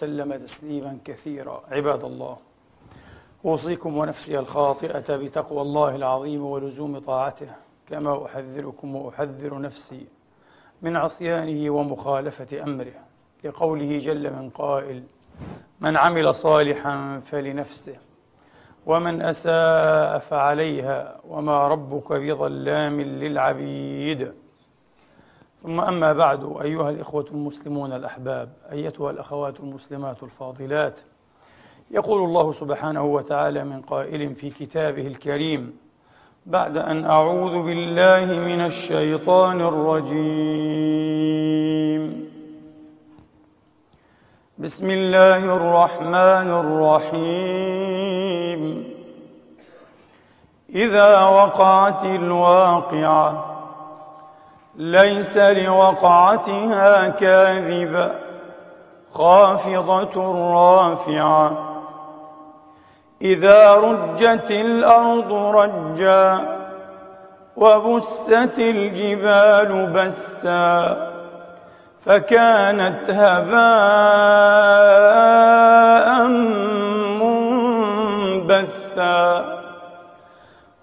وسلم تسليما كثيرا. عباد الله أوصيكم ونفسي الخاطئة بتقوى الله العظيم ولزوم طاعته كما أحذركم وأحذر نفسي من عصيانه ومخالفة أمره لقوله جل من قائل من عمل صالحا فلنفسه ومن أساء فعليها وما ربك بظلام للعبيد. ثم أما بعد أيها الإخوة المسلمون الأحباب أيتها الأخوات المسلمات الفاضلات يقول الله سبحانه وتعالى من قائل في كتابه الكريم بعد أن أعوذ بالله من الشيطان الرجيم. بسم الله الرحمن الرحيم. إذا وقعت الواقعة ليس لوقعتها كاذبة خافضة رافعة. إذا رجت الأرض رجا وبست الجبال بسا فكانت هباء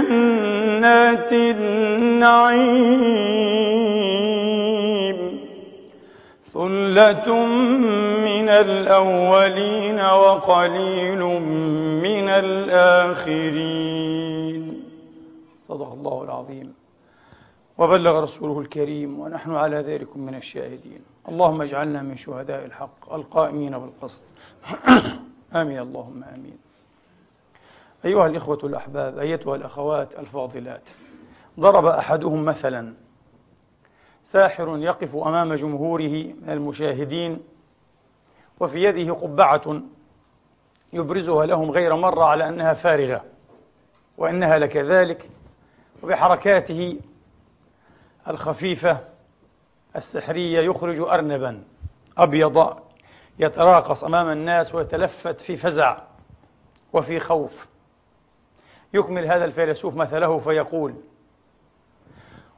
جنات النعيم. ثلة من الأولين وقليل من الآخرين. صدق الله العظيم. وبلغ رسوله الكريم ونحن على ذلك من الشاهدين. اللهم اجعلنا من شهداء الحق القائمين بالقسط. آمين. اللهم آمين. أيها الإخوة الأحباب أيتها الأخوات الفاضلات ضرب أحدهم مثلا ساحر يقف أمام جمهوره من المشاهدين وفي يده قبعة يبرزها لهم غير مرة على أنها فارغة وإنها لكذلك وبحركاته الخفيفة السحرية يخرج أرنبا أبيض يتراقص أمام الناس ويتلفت في فزع وفي خوف. يكمل هذا الفيلسوف مثله فيقول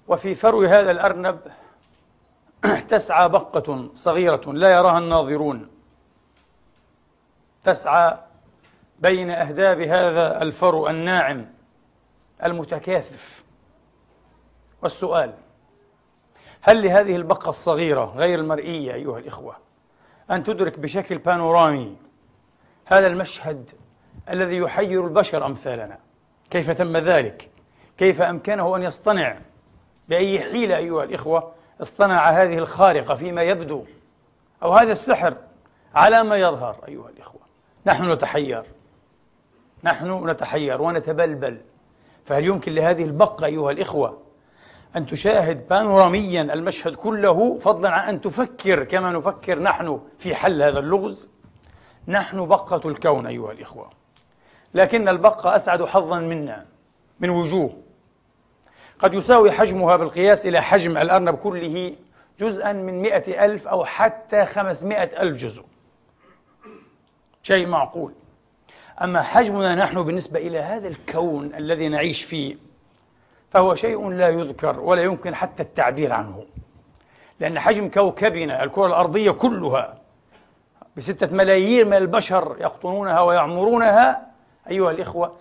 وفي فرو هذا الأرنب تسعى بقة صغيرة لا يراها الناظرون. تسعى بين أهداب هذا الفرو الناعم المتكاثف. والسؤال هل لهذه البقة الصغيرة غير المرئية أيها الإخوة أن تدرك بشكل بانورامي هذا المشهد الذي يحير البشر أمثالنا؟ كيف تم ذلك؟ كيف أمكنه أن يصطنع؟ بأي حيلة أيها الإخوة اصطنع هذه الخارقة فيما يبدو؟ أو هذا السحر على ما يظهر أيها الإخوة؟ نحن نتحير. نحن نتحير ونتبلبل. فهل يمكن لهذه البقة أيها الإخوة أن تشاهد بانوراميا المشهد كله فضلا عن أن تفكر كما نفكر نحن في حل هذا اللغز؟ نحن بقة الكون أيها الإخوة. لكن البقة أسعد حظا منا من وجوه. قد يساوي حجمها بالقياس إلى حجم الأرنب كله جزءا من مئة ألف أو حتى خمسمائة ألف جزء. شيء معقول. أما حجمنا نحن بالنسبة إلى هذا الكون الذي نعيش فيه فهو شيء لا يذكر ولا يمكن حتى التعبير عنه. لأن حجم كوكبنا الكرة الأرضية كلها بستة ملايين من البشر يقطنونها ويعمرونها أيها الإخوة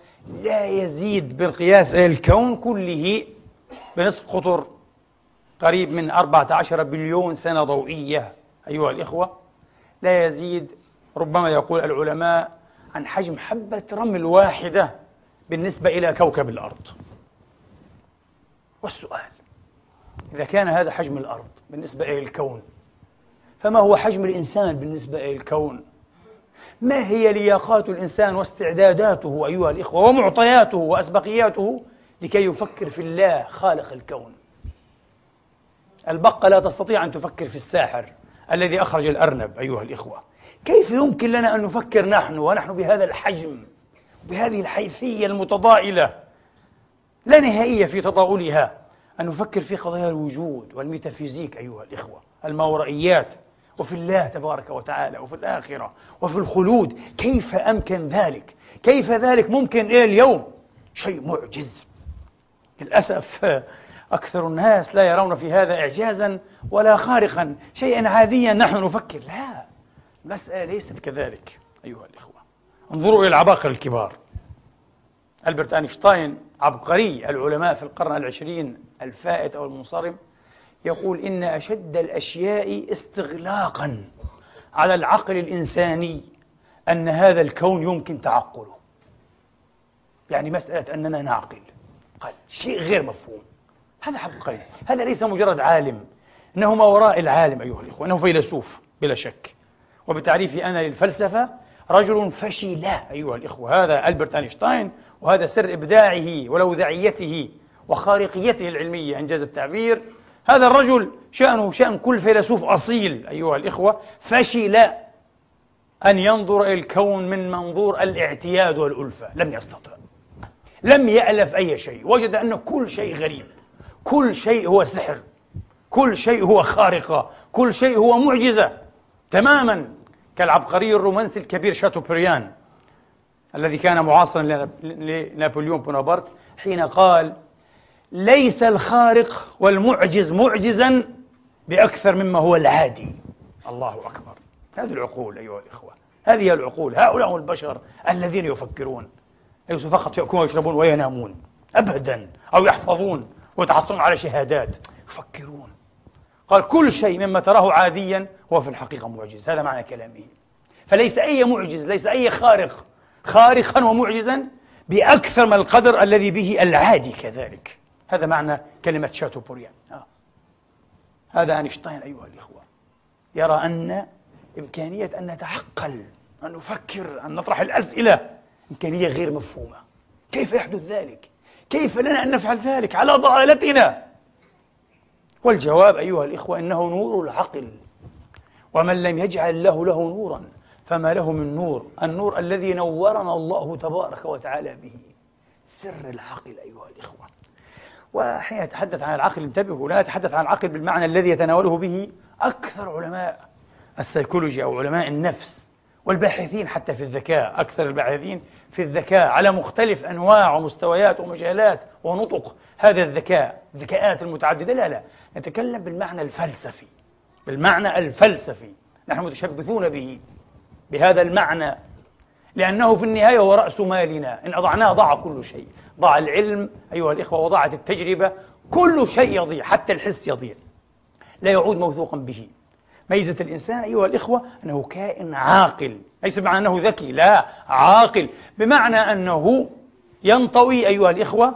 لا يزيد بالقياس الكون كله بنصف قطر قريب من 14 بليون سنة ضوئية. أيها الإخوة لا يزيد ربما يقول العلماء عن حجم حبة رمل واحدة بالنسبة إلى كوكب الأرض. والسؤال إذا كان هذا حجم الأرض بالنسبة إلى الكون فما هو حجم الإنسان بالنسبة إلى الكون؟ ما هي لياقات الإنسان واستعداداته أيها الإخوة ومعطياته وأسبقياته لكي يفكر في الله خالق الكون؟ البقة لا تستطيع أن تفكر في الساحر الذي أخرج الأرنب أيها الإخوة. كيف يمكن لنا أن نفكر نحن ونحن بهذا الحجم بهذه الحيثية المتضائلة لا نهائية في تضاؤلها؟ أن نفكر في قضايا الوجود والميتافيزيك أيها الإخوة الماورائيات وفي الله تبارك وتعالى وفي الآخرة وفي الخلود. كيف أمكن ذلك؟ كيف ذلك ممكن إيه اليوم؟ شيء معجز. للأسف أكثر الناس لا يرون في هذا إعجازا ولا خارقا شيئا عاديا نحن نفكر. لا المسألة ليست كذلك أيها الإخوة. انظروا إلى العباقرة الكبار. ألبرت أينشتاين عبقري العلماء في القرن العشرين الفائت أو المنصرم يقول إن أشد الأشياء استغلاقا على العقل الإنساني أن هذا الكون يمكن تعقله. يعني مسألة أننا نعقل. قال شيء غير مفهوم. هذا عبقري هذا ليس مجرد عالم. إنه ما وراء العالم أيها الإخوة. إنه فيلسوف بلا شك. وبتعريفي أنا للفلسفة رجل فشل أيها الإخوة. هذا ألبرت أينشتاين وهذا سر إبداعه ولوذعيته وخارقيته العلمية إنجاز التعبير. هذا الرجل شأنه شأن كل فيلسوف أصيل أيها الإخوة فشل أن ينظر إلى الكون من منظور الاعتياد والألفة لم يستطع. لم يألف أي شيء وجد أن كل شيء غريب كل شيء هو سحر كل شيء هو خارقة كل شيء هو معجزة. تماما كالعبقري الرومانسي الكبير شاتوبريان الذي كان معاصرا لنابليون بونابرت حين قال ليس الخارق والمعجز معجزا بأكثر مما هو العادي. الله أكبر. هذه العقول أيها الإخوة. هذه العقول. هؤلاء هم البشر الذين يفكرون. ليسوا فقط يأكلون ويشربون وينامون. أبدا. أو يحفظون ويتحصلون على شهادات. يفكرون. قال كل شيء مما تراه عاديا هو في الحقيقة معجز. هذا معنى كلامه. فليس أي معجز ليس أي خارق. خارقا ومعجزا بأكثر من القدر الذي به العادي كذلك. هذا معنى كلمة شاتوبوريان. آه. هذا أينشتاين أيها الإخوة. يرى أن إمكانية أن نتعقل أن نفكر أن نطرح الأسئلة إمكانية غير مفهومة. كيف يحدث ذلك؟ كيف لنا أن نفعل ذلك على ضالتنا؟ والجواب أيها الإخوة إنه نور العقل. ومن لم يجعل له له نورا. فما له من نور؟ النور الذي نورنا الله تبارك وتعالى به. سر العقل أيها الإخوة. وحين يتحدث عن العقل انتبهوا لا يتحدث عن العقل بالمعنى الذي يتناوله به أكثر علماء السيكولوجي أو علماء النفس والباحثين حتى في الذكاء. أكثر الباحثين في الذكاء على مختلف أنواع ومستويات ومجالات ونطق هذا الذكاء الذكاءات المتعددة. لا لا نتكلم بالمعنى الفلسفي بالمعنى الفلسفي. نحن متشبثون به بهذا المعنى لأنه في النهاية هو رأس مالنا. إن أضعناه ضاع كل شيء. ضاع العلم أيها الإخوة وضاعت التجربة كل شيء يضيع حتى الحس يضيع. لا يعود موثوقا به. ميزة الإنسان أيها الإخوة أنه كائن عاقل. ليس بمعنى أنه ذكي لا عاقل. بمعنى أنه ينطوي أيها الإخوة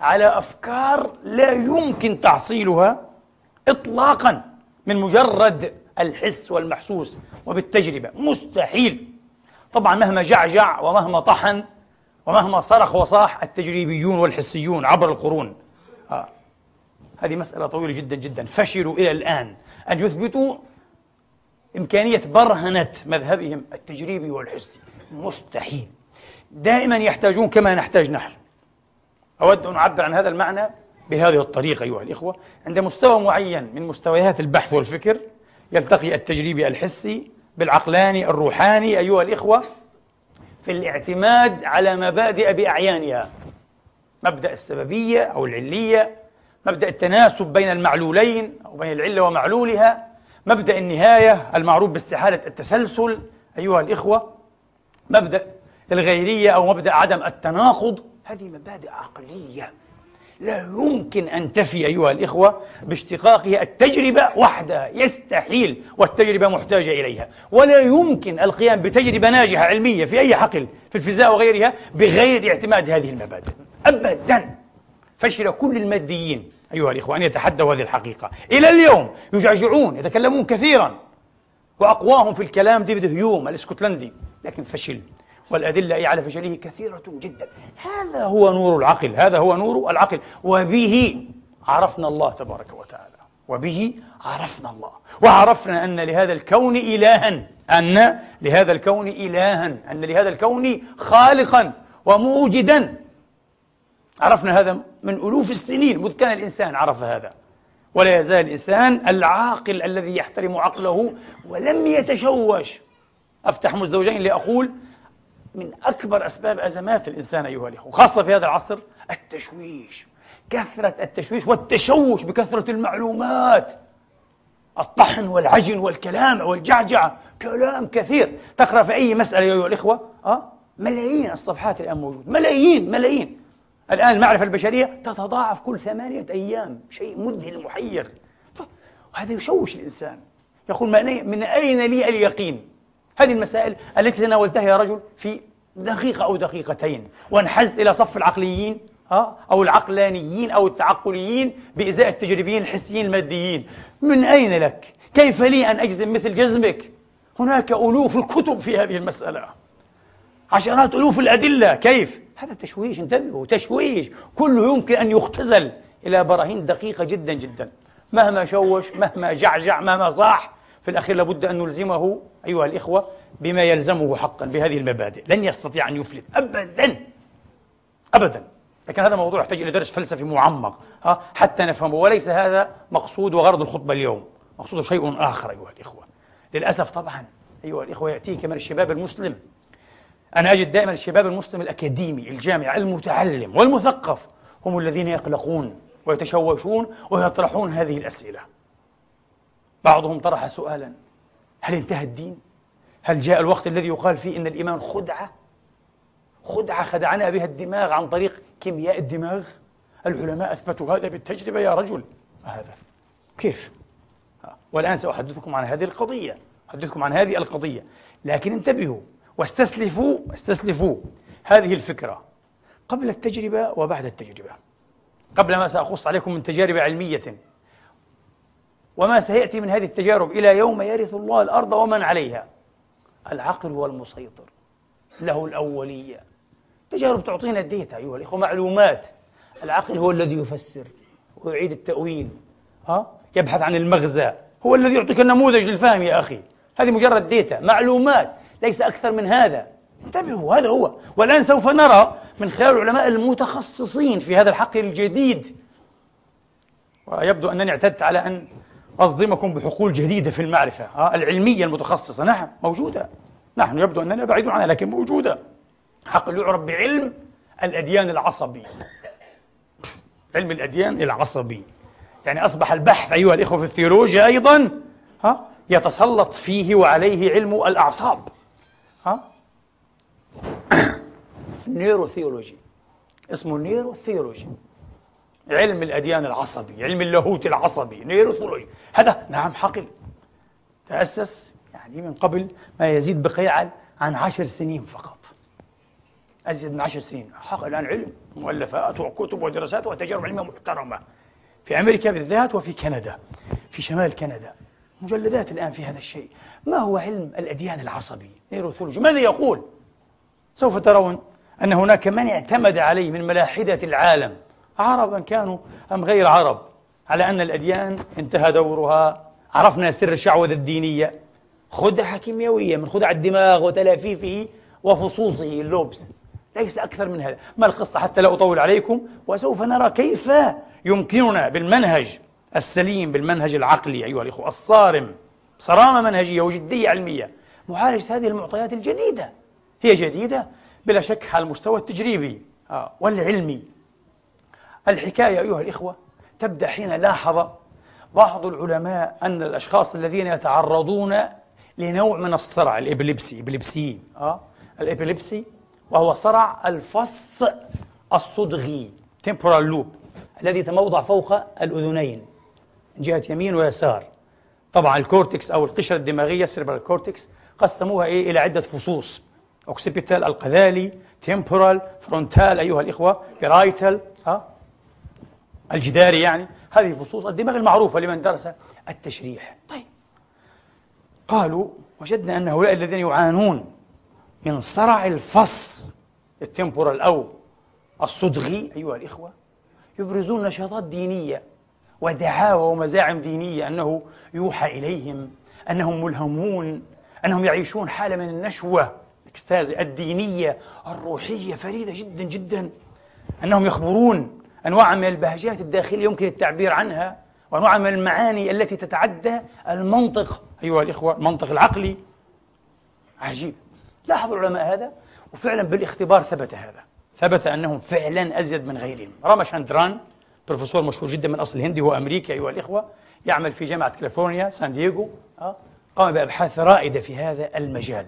على أفكار لا يمكن تحصيلها إطلاقا من مجرد الحس والمحسوس وبالتجربة. مستحيل. طبعا مهما جعجع ومهما طحن ومهما صرخ وصاح التجريبيون والحسيون عبر القرون. آه. هذه مسألة طويلة جدا جدا. فشلوا إلى الآن أن يثبتوا إمكانية برهنة مذهبهم التجريبي والحسي. مستحيل. دائما يحتاجون كما نحتاج نحن. أود أن أعبر عن هذا المعنى بهذه الطريقة أيها الإخوة. عند مستوى معين من مستويات البحث والفكر يلتقي التجريبي الحسي بالعقلاني الروحاني أيها الإخوة في الاعتماد على مبادئ بأعيانها. مبدأ السببية أو العلية مبدأ التناسب بين المعلولين أو بين العلة ومعلولها مبدأ النهاية المعروف باستحالة التسلسل أيها الإخوة مبدأ الغيرية أو مبدأ عدم التناقض. هذه مبادئ عقلية. لا يمكن أن تفي أيها الإخوة باشتقاقها التجربة وحدها يستحيل والتجربة محتاجة إليها. ولا يمكن القيام بتجربة ناجحة علمية في أي حقل في الفيزياء وغيرها بغير اعتماد هذه المبادئ. أبدا. فشل كل الماديين أيها الإخوة أن يتحدوا هذه الحقيقة. إلى اليوم يجعجعون يتكلمون كثيرا وأقواهم في الكلام ديفيد هيوم الإسكتلندي. لكن فشل. والأدلة على فشله كثيرة جدا. هذا هو نور العقل هذا هو نور العقل. وبه عرفنا الله تبارك وتعالى. وبه عرفنا الله. وعرفنا أن لهذا الكون إلها. أن لهذا الكون إلها. أن لهذا الكون خالقا وموجدا. عرفنا هذا من ألوف السنين. مذ كان الإنسان عرف هذا؟ ولا يزال الإنسان العاقل الذي يحترم عقله ولم يتشوش. أفتح مزدوجين لأقول من أكبر أسباب أزمات الإنسان أيها الإخوة خاصة في هذا العصر التشويش كثرة التشويش والتشوش بكثرة المعلومات الطحن والعجن والكلام والجعجعة كلام كثير. تقرأ في أي مسألة أيها الإخوة؟ أه؟ ملايين الصفحات الآن موجود ملايين ملايين. الآن المعرفة البشرية تتضاعف كل ثمانية أيام شيء مذهل محير. وهذا يشوش الإنسان. يقول من أين لي اليقين؟ هذه المسائل التي تناولتها يا رجل في دقيقة أو دقيقتين وانحزت إلى صف العقليين أو العقلانيين أو التعقليين بإزاء التجريبيين الحسيين الماديين من أين لك؟ كيف لي أن أجزم مثل جزمك؟ هناك ألوف الكتب في هذه المسألة عشرات ألوف الأدلة كيف؟ هذا تشويش انتبهوا تشويش كله يمكن أن يختزل إلى براهين دقيقة جدا جدا مهما شوش مهما جعجع مهما صاح في الأخير لابد أن نلزمه أيها الإخوة بما يلزمه حقا بهذه المبادئ. لن يستطيع أن يفلت. أبدا. أبدا. لكن هذا موضوع يحتاج إلى درس فلسفي معمق ها حتى نفهمه. وليس هذا مقصود وغرض الخطبة اليوم. مقصود شيء آخر أيها الإخوة. للأسف طبعا أيها الإخوة يأتيك من الشباب المسلم. أنا أجد دائما الشباب المسلم الأكاديمي الجامعي المتعلم والمثقف هم الذين يقلقون ويتشوشون ويطرحون هذه الأسئلة. بعضهم طرح سؤالا. هل انتهى الدين؟ هل جاء الوقت الذي يقال فيه إن الإيمان خدعة؟ خدعة خدعنا بها الدماغ عن طريق كيمياء الدماغ؟ العلماء أثبتوا هذا بالتجربة يا رجل. هذا؟ كيف؟ والآن سأحدثكم عن هذه القضية. أحدثكم عن هذه القضية. لكن انتبهوا واستسلفوا استسلفوا هذه الفكرة قبل التجربة وبعد التجربة. قبل ما سأقص عليكم من تجارب علمية. وما سيأتي من هذه التجارب إلى يوم يرث الله الأرض ومن عليها. العقل هو المسيطر له الأولية. تجارب تعطينا الديتا أيها الإخوة معلومات. العقل هو الذي يفسر ويعيد التأويل. ها؟ يبحث عن المغزى. هو الذي يعطيك النموذج للفهم يا أخي. هذه مجرد ديتا معلومات. ليس أكثر من هذا. انتبهوا هذا هو. والآن سوف نرى من خلال العلماء المتخصصين في هذا الحقل الجديد. ويبدو أنني اعتدت على أن أصدمكم بحقول جديدة في المعرفة العلمية المتخصصة. نعم موجودة. نحن يبدو أننا بعيدون عنها لكن موجودة. حقل يعرف بعلم الأديان العصبي. علم الأديان العصبي. يعني أصبح البحث أيها الإخوة في الثيولوجيا أيضا ها؟ يتسلط فيه وعليه علم الأعصاب ها؟ neurotheology. اسمه neurotheology. علم الأديان العصبي علم اللاهوت العصبي neurotheology هذا نعم حقل. تأسس يعني من قبل ما يزيد بقيعا عن عشر سنين فقط. أزيد من عشر سنين. حق الآن علم مؤلفات وكتب ودراسات وتجارب علمية محترمة. في أمريكا بالذات وفي كندا. في شمال كندا. مجلدات الآن في هذا الشيء. ما هو علم الأديان العصبي؟ نيروثولوجي ماذا يقول؟ سوف ترون أن هناك من اعتمد عليه من ملاحدة العالم. عربا كانوا أم غير عرب؟ على أن الأديان انتهى دورها. عرفنا سر الشعوذة الدينية. خدعة كيميائية من خدع الدماغ وتلافيفه وفصوصه اللوبس. ليس أكثر من هذا. ما القصة حتى لا أطول عليكم؟ وسوف نرى كيف يمكننا بالمنهج السليم بالمنهج العقلي أيها الإخوة الصارم. صرامة منهجية وجدية علمية. معالجة هذه المعطيات الجديدة. هي جديدة بلا شك على المستوى التجريبي آه، والعلمي. الحكاية أيها الإخوة تبدأ حين لاحظ بعض العلماء أن الأشخاص الذين يتعرضون لنوع من الصرع ال epilepsy epilepsy آه ال epilepsy وهو صرع الفص الصدغي temporal lobe الذي يتموضع فوق الأذنين جهة يمين ويسار. طبعا ال cortex أو القشرة الدماغية cerebral cortex قسموها إيه؟ إلى عدة فصوص. occipital القذالي temporal frontal أيها الإخوة parietal ها الجداري يعني هذه فصوص الدماغ المعروفة لمن درس التشريح. طيب. قالوا وجدنا أن هؤلاء الذين يعانون من صرع الفص التمبورال أو الصدغي أيها الإخوة يبرزون نشاطات دينية ودعاوى ومزاعم دينية أنه يوحى إليهم أنهم ملهمون أنهم يعيشون حالة من النشوة الدينية الروحية فريدة جدا جدا أنهم يخبرون أنواع من البهجات الداخلية يمكن التعبير عنها وأنواع من المعاني التي تتعدى المنطق أيها الإخوة المنطق العقلي. عجيب. لاحظوا العلماء هذا وفعلا بالاختبار ثبت هذا. ثبت أنهم فعلا أزيد من غيرهم. راماشاندران بروفيسور مشهور جدا من أصل هندي هو أمريكي أيها الإخوة يعمل في جامعة كاليفورنيا سان دييغو. آه، قام بأبحاث رائدة في هذا المجال.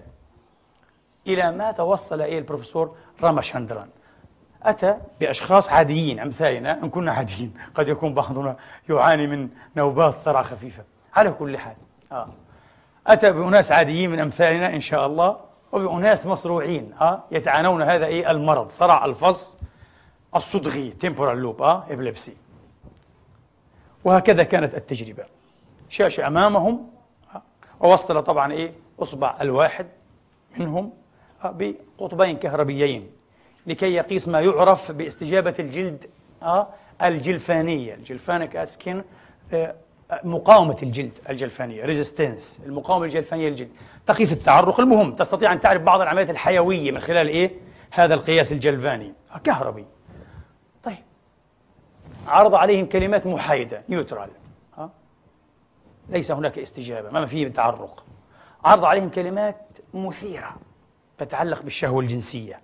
إلى ما توصل إليه البروفيسور راماشاندران أتى بأشخاص عاديين أمثالنا إن كنا عاديين. قد يكون بعضنا يعاني من نوبات صرع خفيفة. على كل حال. آه. أتى بأناس عاديين من أمثالنا إن شاء الله وبأناس مصروعين. آه. يتعانون هذا إيه؟ المرض صرع الفص الصدغي temporal lobe آه. epilepsy وهكذا كانت التجربة. شاشة أمامهم. آه. ووصل طبعا إيه؟ أصبع الواحد منهم آه بقطبين كهربيين. لكي يقيس ما يعرف باستجابة الجلد آه الجلفانية. الجلفانك أسكن آه مقاومة الجلد الجلفانية ريزيستنس المقاومة الجلفانية للجلد. تقيس التعرق المهم تستطيع أن تعرف بعض العمليات الحيوية من خلال إيه؟ هذا القياس الجلفاني. كهربي. طيب. عرض عليهم كلمات محايدة نيوترال ها؟ ليس هناك استجابة ما فيه تعرق. عرض عليهم كلمات مثيرة تتعلق بالشهوة الجنسية.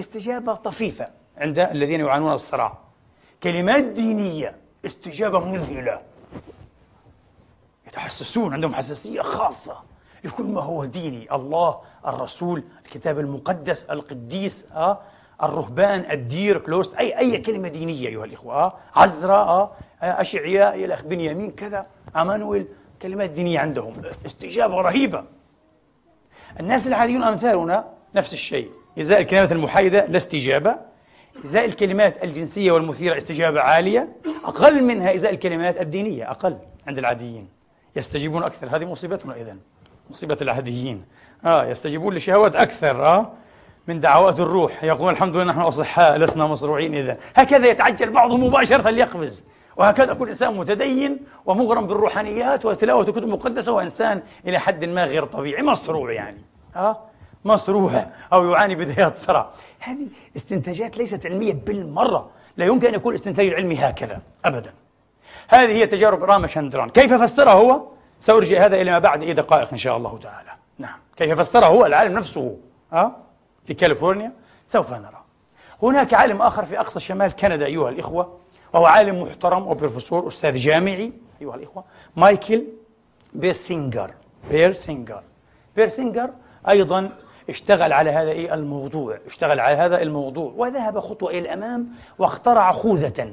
استجابة طفيفة عند الذين يعانون الصراع. كلمات دينية استجابة مذهلة. يتحسسون عندهم حساسية خاصة. لكل ما هو ديني؟ الله الرسول الكتاب المقدس القديس آه الرهبان الدير كلوست أي أي كلمة دينية أيها الإخوة آه عزراء آه أشعياء الأخ بنيامين كذا أمانويل كلمات دينية عندهم. استجابة رهيبة. الناس العاديون أمثالنا نفس الشيء. إزاء الكلمات المحايدة لا استجابة. إزاء الكلمات الجنسية والمثيرة استجابة عالية. أقل منها إزاء الكلمات الدينية أقل عند العاديين. يستجيبون أكثر. هذه مصيبتنا إذن. مصيبة العاديين. آه يستجيبون لشهوات أكثر آه من دعوات الروح. يقول الحمد لله نحن أصحاء لسنا مصروعين إذا هكذا يتعجل بعضهم مباشرة ليقفز. وهكذا كل إنسان متدين ومغرم بالروحانيات وتلاوة كتب مقدسة وإنسان إلى حد ما غير طبيعي مصروع يعني. آه مصروع أو يعاني بدايات صرع هذه استنتاجات ليست علمية بالمرة. لا يمكن أن يكون الاستنتاج العلمي هكذا أبدا. هذه هي تجارب راماشاندران. كيف فسرها هو؟ سأرجع هذا إلى ما بعد إيه دقائق إن شاء الله تعالى. نعم. كيف فسره هو؟ العالم نفسه. أه؟ في كاليفورنيا. سوف نرى. هناك عالم آخر في أقصى شمال كندا أيها الإخوة. وهو عالم محترم وبروفيسور أستاذ جامعي. أيها الإخوة. مايكل بيرسينجر. بيرسينجر. بيرسينجر أيضا اشتغل على هذا إيه؟ الموضوع. اشتغل على هذا الموضوع. وذهب خطوة إلى الأمام واخترع خوذة.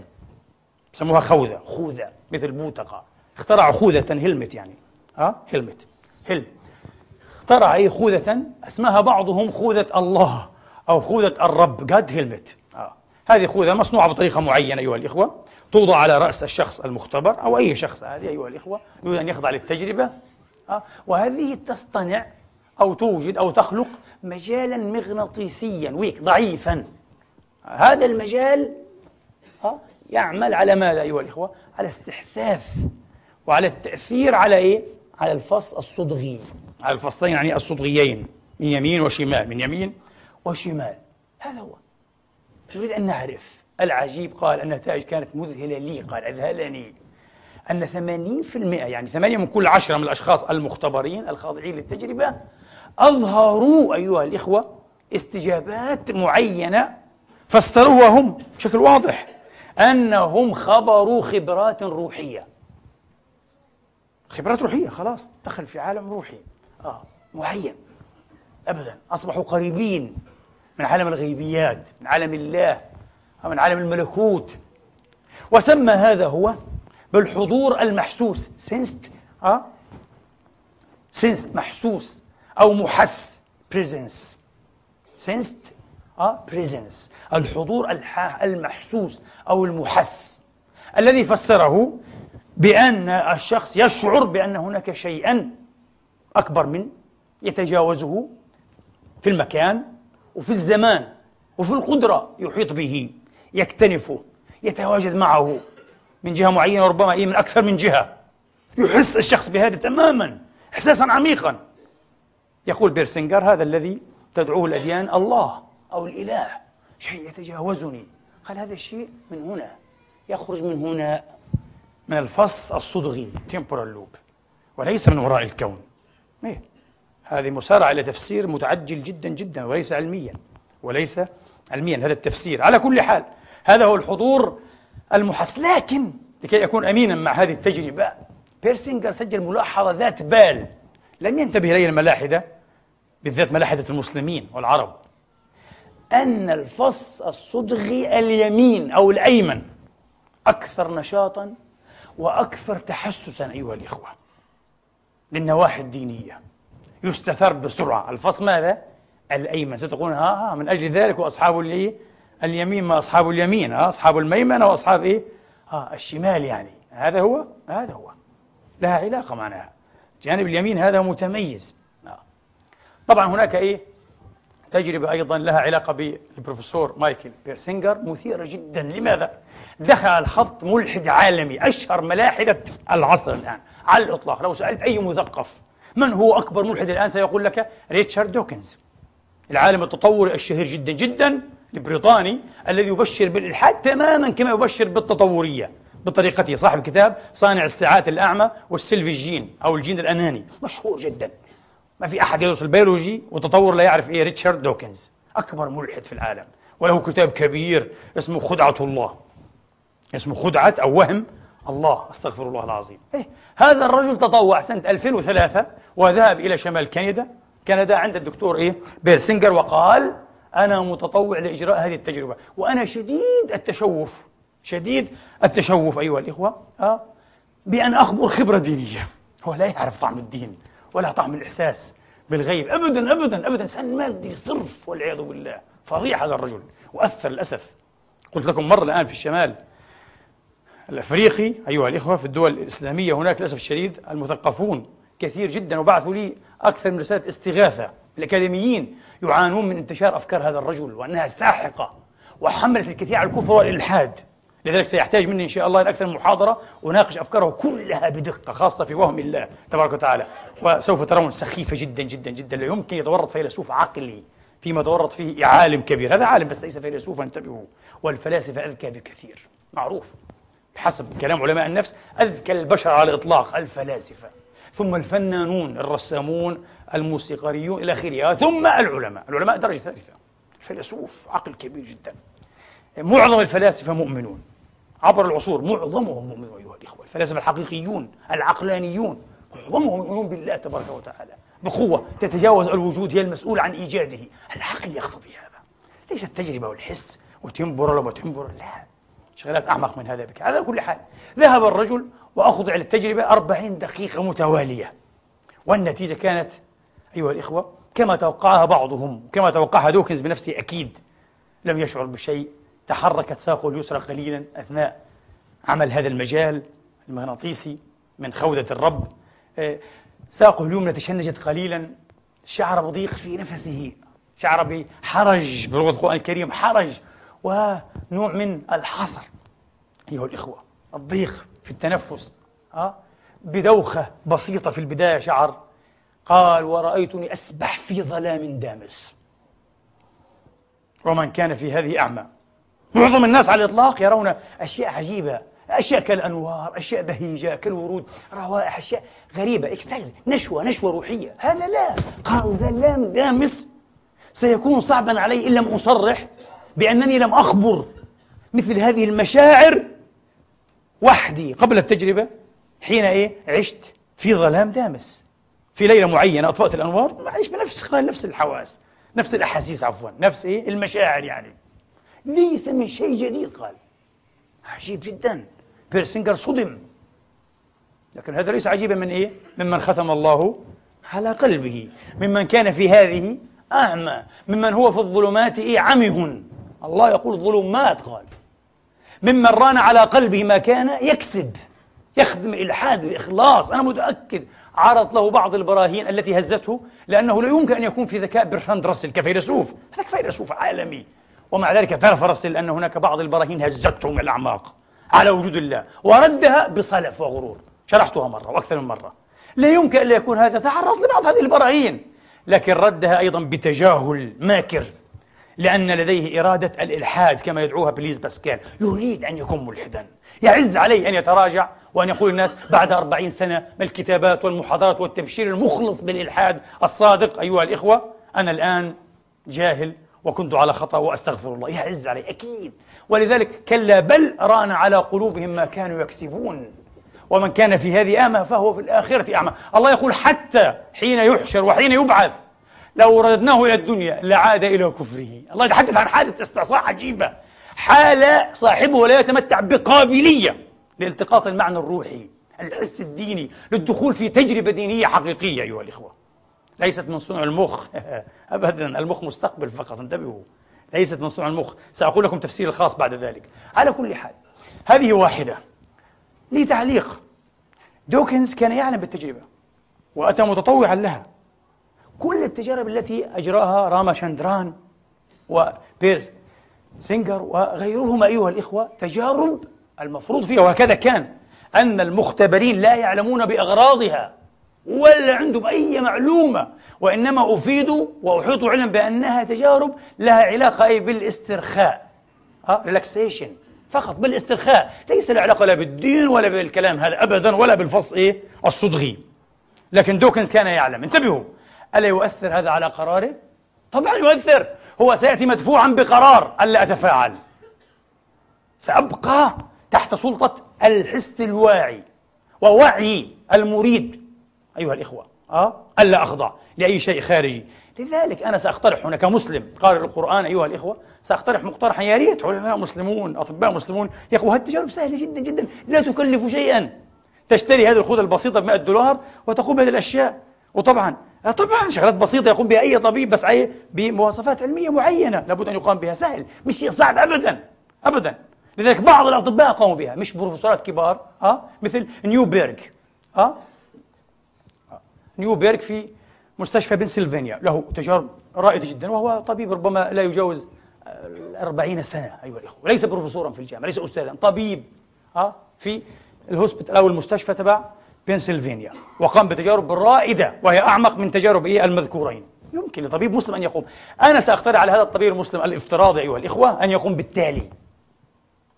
سموها خوذة. خوذة مثل بوتقة. اخترع خوذة هلمت يعني. ها؟ هلمت. هل اخترع أي خوذة؟ اسمها بعضهم خوذة الله أو خوذة الرب. جاد هلمت. آه. هذه خوذة مصنوعة بطريقة معينة أيها الإخوة. توضع على رأس الشخص المختبر أو أي شخص هذه أيها الإخوة. يريد أن يخضع للتجربة. آه. وهذه تصطنع أو توجد أو تخلق مجالا مغناطيسيا ويك ضعيفا هذا المجال آه. يعمل على ماذا أيها الإخوة؟ على استحثاث وعلى التأثير على إيه؟ على الفص الصدغي على الفصين يعني الصدغيين من يمين وشمال من يمين وشمال هذا هو نريد أن نعرف العجيب قال النتائج كانت مذهلة لي قال أذهلني أن 80% يعني 8 من كل عشرة من الأشخاص المختبرين الخاضعين للتجربة أظهروا أيها الإخوة استجابات معينة فسروها هم بشكل واضح أنهم خبروا خبرات روحية. خبرات روحية خلاص دخل في عالم روحي. آه معين. أبدا. أصبحوا قريبين من عالم الغيبيات من عالم الله من عالم الملكوت. وسمى هذا هو بالحضور المحسوس. سينست آه sensed محسوس. أو محس. presence sensed آه presence الحضور المحسوس أو المحس. الذي فسره بأن الشخص يشعر بأن هناك شيئا أكبر من يتجاوزه في المكان وفي الزمان وفي القدرة يحيط به يكتنفه يتواجد معه من جهة معينة وربما إيه من أكثر من جهة. يحس الشخص بهذا تماما إحساسا عميقا. يقول بيرسنجر هذا الذي تدعوه الأديان الله أو الإله. شيء يتجاوزني. قال هذا الشيء من هنا. يخرج من هنا من الفص الصدغي temporal loop. وليس من وراء الكون. إيه؟ هذه مسارعة إلى تفسير متعجل جدا جدا وليس علميا. وليس علميا هذا التفسير. على كل حال هذا هو الحضور المحس لكن لكي أكون أمينا مع هذه التجربة بيرسينجر سجل ملاحظة ذات بال. لم ينتبه إليها الملاحدة. بالذات ملاحدة المسلمين والعرب أن الفص الصدغي اليمين أو الأيمن أكثر نشاطا وأكثر تحسسا أيها الإخوة للنواحي الدينية. يستثر بسرعة. الفص ماذا؟ الأيمن. ستقول ها ها من أجل ذلك وأصحاب الإيه؟ اليمين ما أصحاب اليمين ها أصحاب الميمنة وأصحاب إيه؟ ها الشمال يعني. هذا هو هذا هو. لها علاقة معناها جانب اليمين هذا متميز. طبعا هناك إيه؟ تجربة أيضا لها علاقة بالبروفيسور مايكل بيرسينجر مثيرة جدا. لماذا؟ دخل الخط ملحد عالمي أشهر ملاحدة العصر الآن على الإطلاق. لو سألت أي مثقف من هو أكبر ملحد الآن؟ سيقول لك ريتشارد دوكنز العالم التطوري الشهير جدا جدا البريطاني الذي يبشر بالإلحاد تماما كما يبشر بالتطورية. بطريقته صاحب كتاب صانع الساعات الأعمى وال selfish gene أو الجين الأناني مشهور جدا. ما في أحد يدرس البيولوجي وتطور لا يعرف إيه ريتشارد دوكنز. أكبر ملحد في العالم. وله كتاب كبير اسمه خدعة الله. اسمه خدعة أو وهم. الله أستغفر الله العظيم. إيه هذا الرجل تطوع سنة 2003 وذهب إلى شمال كندا. كندا عند الدكتور إيه؟ بيرسينجر وقال أنا متطوع لإجراء هذه التجربة. وأنا شديد التشوف. شديد التشوف أيها الإخوة. آه بأن أخبر خبرة دينية. هو لا يعرف طعم الدين. ولا طعم الإحساس بالغيب. أبدا أبدا أبدا. إنسان مادي صرف والعياذ بالله. فظيع هذا الرجل وأثر للأسف. قلت لكم مرة الآن في الشمال الأفريقي أيها الإخوة في الدول الإسلامية هناك للأسف الشديد المثقفون كثير جدا وبعثوا لي أكثر من رسالة استغاثة. الأكاديميين يعانون من انتشار أفكار هذا الرجل وأنها ساحقة وحملت الكثير على الكفر والإلحاد. لذلك سيحتاج مني إن شاء الله أكثر من محاضرة أناقش أفكاره كلها بدقة خاصة في وهم الله تبارك وتعالى. وسوف ترون سخيفة جدا جدا جدا. لا يمكن يتورط فيلسوف عقلي فيما تورط فيه عالم كبير. هذا عالم بس ليس فيلسوفا انتبهوا. والفلاسفة أذكى بكثير. معروف. بحسب كلام علماء النفس أذكى البشر على الإطلاق الفلاسفة. ثم الفنانون الرسامون الموسيقاريون إلى آخره. ثم العلماء. العلماء درجة ثالثة. الفيلسوف عقل كبير جدا. معظم الفلاسفة مؤمنون. عبر العصور معظمهم مؤمنون أيها الإخوة الفلاسفة الحقيقيون العقلانيون معظمهم يؤمنون بالله تبارك وتعالى بقوة تتجاوز الوجود هي المسؤول عن إيجاده العقل يقتضي هذا ليس التجربة والحس وتمبر وما تمبر لا شغلات أعمق من هذا بك على كل حال ذهب الرجل وأخضع للتجربة أربعين دقيقة متوالية والنتيجة كانت أيها الإخوة كما توقعها بعضهم كما توقعها دوكنز بنفسه أكيد لم يشعر بشيء تحركت ساقه اليسرى قليلا أثناء عمل هذا المجال المغناطيسي من خودة الرب. آه، ساقه اليمنى تشنجت قليلا. شعر بضيق في نفسه. شعر بحرج بلغة القرآن الكريم حرج ونوع من الحصر. أيها الإخوة الضيق في التنفس أه؟ بدوخة بسيطة في البداية شعر. قال ورأيتني أسبح في ظلام دامس. ومن كان في هذه أعمى معظم الناس على الإطلاق يرون أشياء عجيبة أشياء كالأنوار أشياء بهيجة كالورود روائح أشياء غريبة إكستايز نشوة نشوة روحية. هذا لا قالوا ظلام دامس سيكون صعبا علي إن لم أصرح بأنني لم أخبر مثل هذه المشاعر وحدي. قبل التجربة حين إيه؟ عشت في ظلام دامس. في ليلة معينة أطفأت الأنوار معيش بنفس قال نفس الحواس نفس الأحاسيس عفوا نفس إيه؟ المشاعر يعني. ليس من شيء جديد قال. عجيب جدا. بيرسينجر صدم. لكن هذا ليس عجيبا من إيه؟ ممن ختم الله على قلبه. ممن كان في هذه أعمى. ممن هو في الظلمات إيه؟ عمه الله يقول ظلمات قال. ممن ران على قلبه ما كان يكسب يخدم الإلحاد بإخلاص. أنا متأكد عرض له بعض البراهين التي هزته لأنه لا يمكن أن يكون في ذكاء برتراند راسل كفيلسوف. هذاك فيلسوف عالمي. ومع ذلك اعترف راسل أن هناك بعض البراهين هزته من الأعماق على وجود الله وردها بصلف وغرور. شرحتها مرة وأكثر من مرة. لا يمكن أن يكون هذا تعرض لبعض هذه البراهين لكن ردها أيضا بتجاهل ماكر لأن لديه إرادة الإلحاد كما يدعوها بليز باسكال. يريد أن يكون ملحدا يعز عليه أن يتراجع وأن يقول الناس بعد أربعين سنة من الكتابات والمحاضرات والتبشير المخلص بالإلحاد الصادق. أيها الإخوة أنا الآن جاهل وكنت على خطأ وأستغفر الله. يعز علي أكيد. ولذلك كلا بل ران على قلوبهم ما كانوا يكسبون. ومن كان في هذه أعمى فهو في الآخرة أعمى. الله يقول حتى حين يحشر وحين يبعث لو رددناه إلى الدنيا لعاد إلى كفره. الله يتحدث عن حالة استعصاء عجيبة. حالة صاحبه لا يتمتع بقابلية لالتقاط المعنى الروحي الحس الديني للدخول في تجربة دينية حقيقية أيها الإخوة. ليست من صنع المخ. أبدا المخ مستقبل فقط انتبهوا. ليست من صنع المخ. سأقول لكم تفسير الخاص بعد ذلك. على كل حال هذه واحدة لي تعليق دوكنز كان يعلم بالتجربة وأتى متطوعا لها. كل التجارب التي أجراها راما شاندران وبيرسينجر وغيرهما أيها الإخوة تجارب المفروض فيها. وهكذا كان أن المختبرين لا يعلمون بأغراضها. ولا عندهم أي معلومة وإنما أفيدوا وأحيطوا علما بأنها تجارب لها علاقة أي بالاسترخاء. ها relaxation فقط بالاسترخاء. ليس له علاقة لا بالدين ولا بالكلام هذا أبدا ولا بالفص إيه؟ الصدغي. لكن دوكنز كان يعلم. انتبهوا. ألا يؤثر هذا على قراره؟ طبعا يؤثر. هو سيأتي مدفوعا بقرار ألا أتفاعل. سأبقى تحت سلطة الحس الواعي ووعي المريد. أيها الإخوة أه؟ ألا أخضع لأي شيء خارجي. لذلك أنا سأقترح هنا كمسلم قارئ القرآن أيها الإخوة سأقترح مقترحا يا ريت علماء مسلمون أطباء مسلمون. يا أخوة هالتجارب سهلة جدا جدا. لا تكلف شيئا. تشتري هذه الخوذة البسيطة ب 100 دولار وتقوم بهذه الأشياء. وطبعا طبعا شغلات بسيطة يقوم بها أي طبيب بس بمواصفات علمية معينة لابد أن يقام بها. سهل مش شيء صعب أبدا أبدا. لذلك بعض الأطباء قاموا بها مش بروفيسورات كبار أه؟ مثل نيوبيرغ أه؟ نيوبيرغ في مستشفى بنسلفانيا له تجارب رائدة جدا وهو طبيب ربما لا يجاوز أربعين سنة أيها الإخوة. وليس بروفيسورا في الجامعة ليس أستاذا طبيب أه؟ في ال hospital أو المستشفى تبع بنسلفانيا وقام بتجارب رائدة وهي أعمق من تجارب إيه المذكورين. يمكن لطبيب مسلم أن يقوم. أنا سأخترع على هذا الطبيب المسلم الافتراضي أيها الإخوة أن يقوم بالتالي.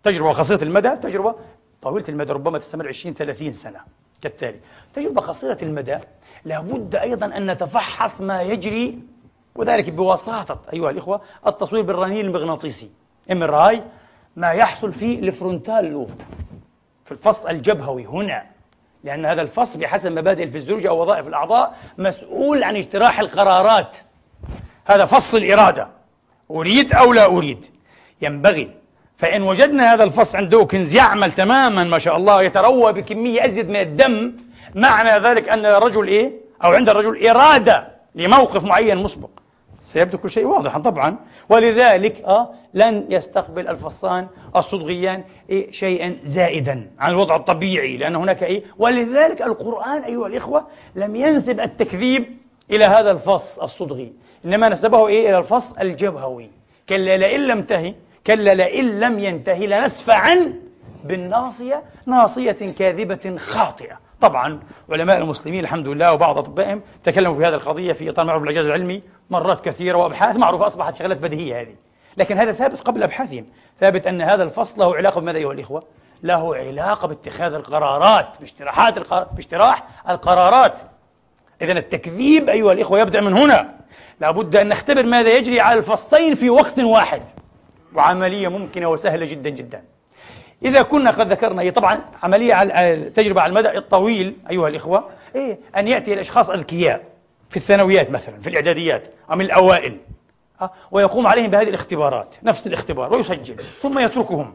تجربة قصيرة المدى تجربة طويلة المدى ربما تستمر 20 30 سنة. كالتالي. تجربة قصيرة المدى لابد أيضا أن نتفحص ما يجري وذلك بوساطة أيها الإخوة التصوير بالرنين المغناطيسي. MRI ما يحصل في ال frontal lobe في الفص الجبهوي هنا لأن هذا الفص بحسب مبادئ الفيزيولوجيا أو وظائف الأعضاء مسؤول عن اجتراح القرارات. هذا فص الإرادة. أريد أو لا أريد؟ ينبغي فإن وجدنا هذا الفص عند دوكنز يعمل تماما ما شاء الله يتروى بكمية أزيد من الدم معنى ذلك أن الرجل إيه؟ أو عند الرجل إرادة لموقف معين مسبق. سيبدو كل شيء واضحا طبعا. ولذلك آه لن يستقبل الفصان الصدغيان إيه شيئا زائدا عن الوضع الطبيعي لأن هناك إيه؟ ولذلك القرآن أيها الإخوة لم ينسب التكذيب إلى هذا الفص الصدغي إنما نسبه إيه؟ إلى الفص الجبهوي. كلا لئن لم تهي كلا لئن لم ينتهي لنسفعا بالناصية ناصية كاذبة خاطئة. طبعا علماء المسلمين الحمد لله وبعض أطبائهم تكلموا في هذه القضية في إطار معروف بالإعجاز العلمي مرات كثيرة وأبحاث معروفة أصبحت شغلات بديهية هذه. لكن هذا ثابت قبل أبحاثهم. ثابت أن هذا الفصل له علاقة بماذا أيها الإخوة؟ له علاقة باتخاذ القرارات باجتراحات القرار باجتراح القرارات. إذا التكذيب أيها الإخوة يبدأ من هنا. لابد أن نختبر ماذا يجري على الفصين في وقت واحد. وعملية ممكنة وسهلة جدا جدا إذا كنا قد ذكرنا هي طبعا عملية على التجربة على المدى الطويل أيها الإخوة إيه أن يأتي الأشخاص أذكياء في الثانويات مثلا في الإعداديات أو من الأوائل أه؟ ويقوم عليهم بهذه الاختبارات نفس الاختبار ويسجل ثم يتركهم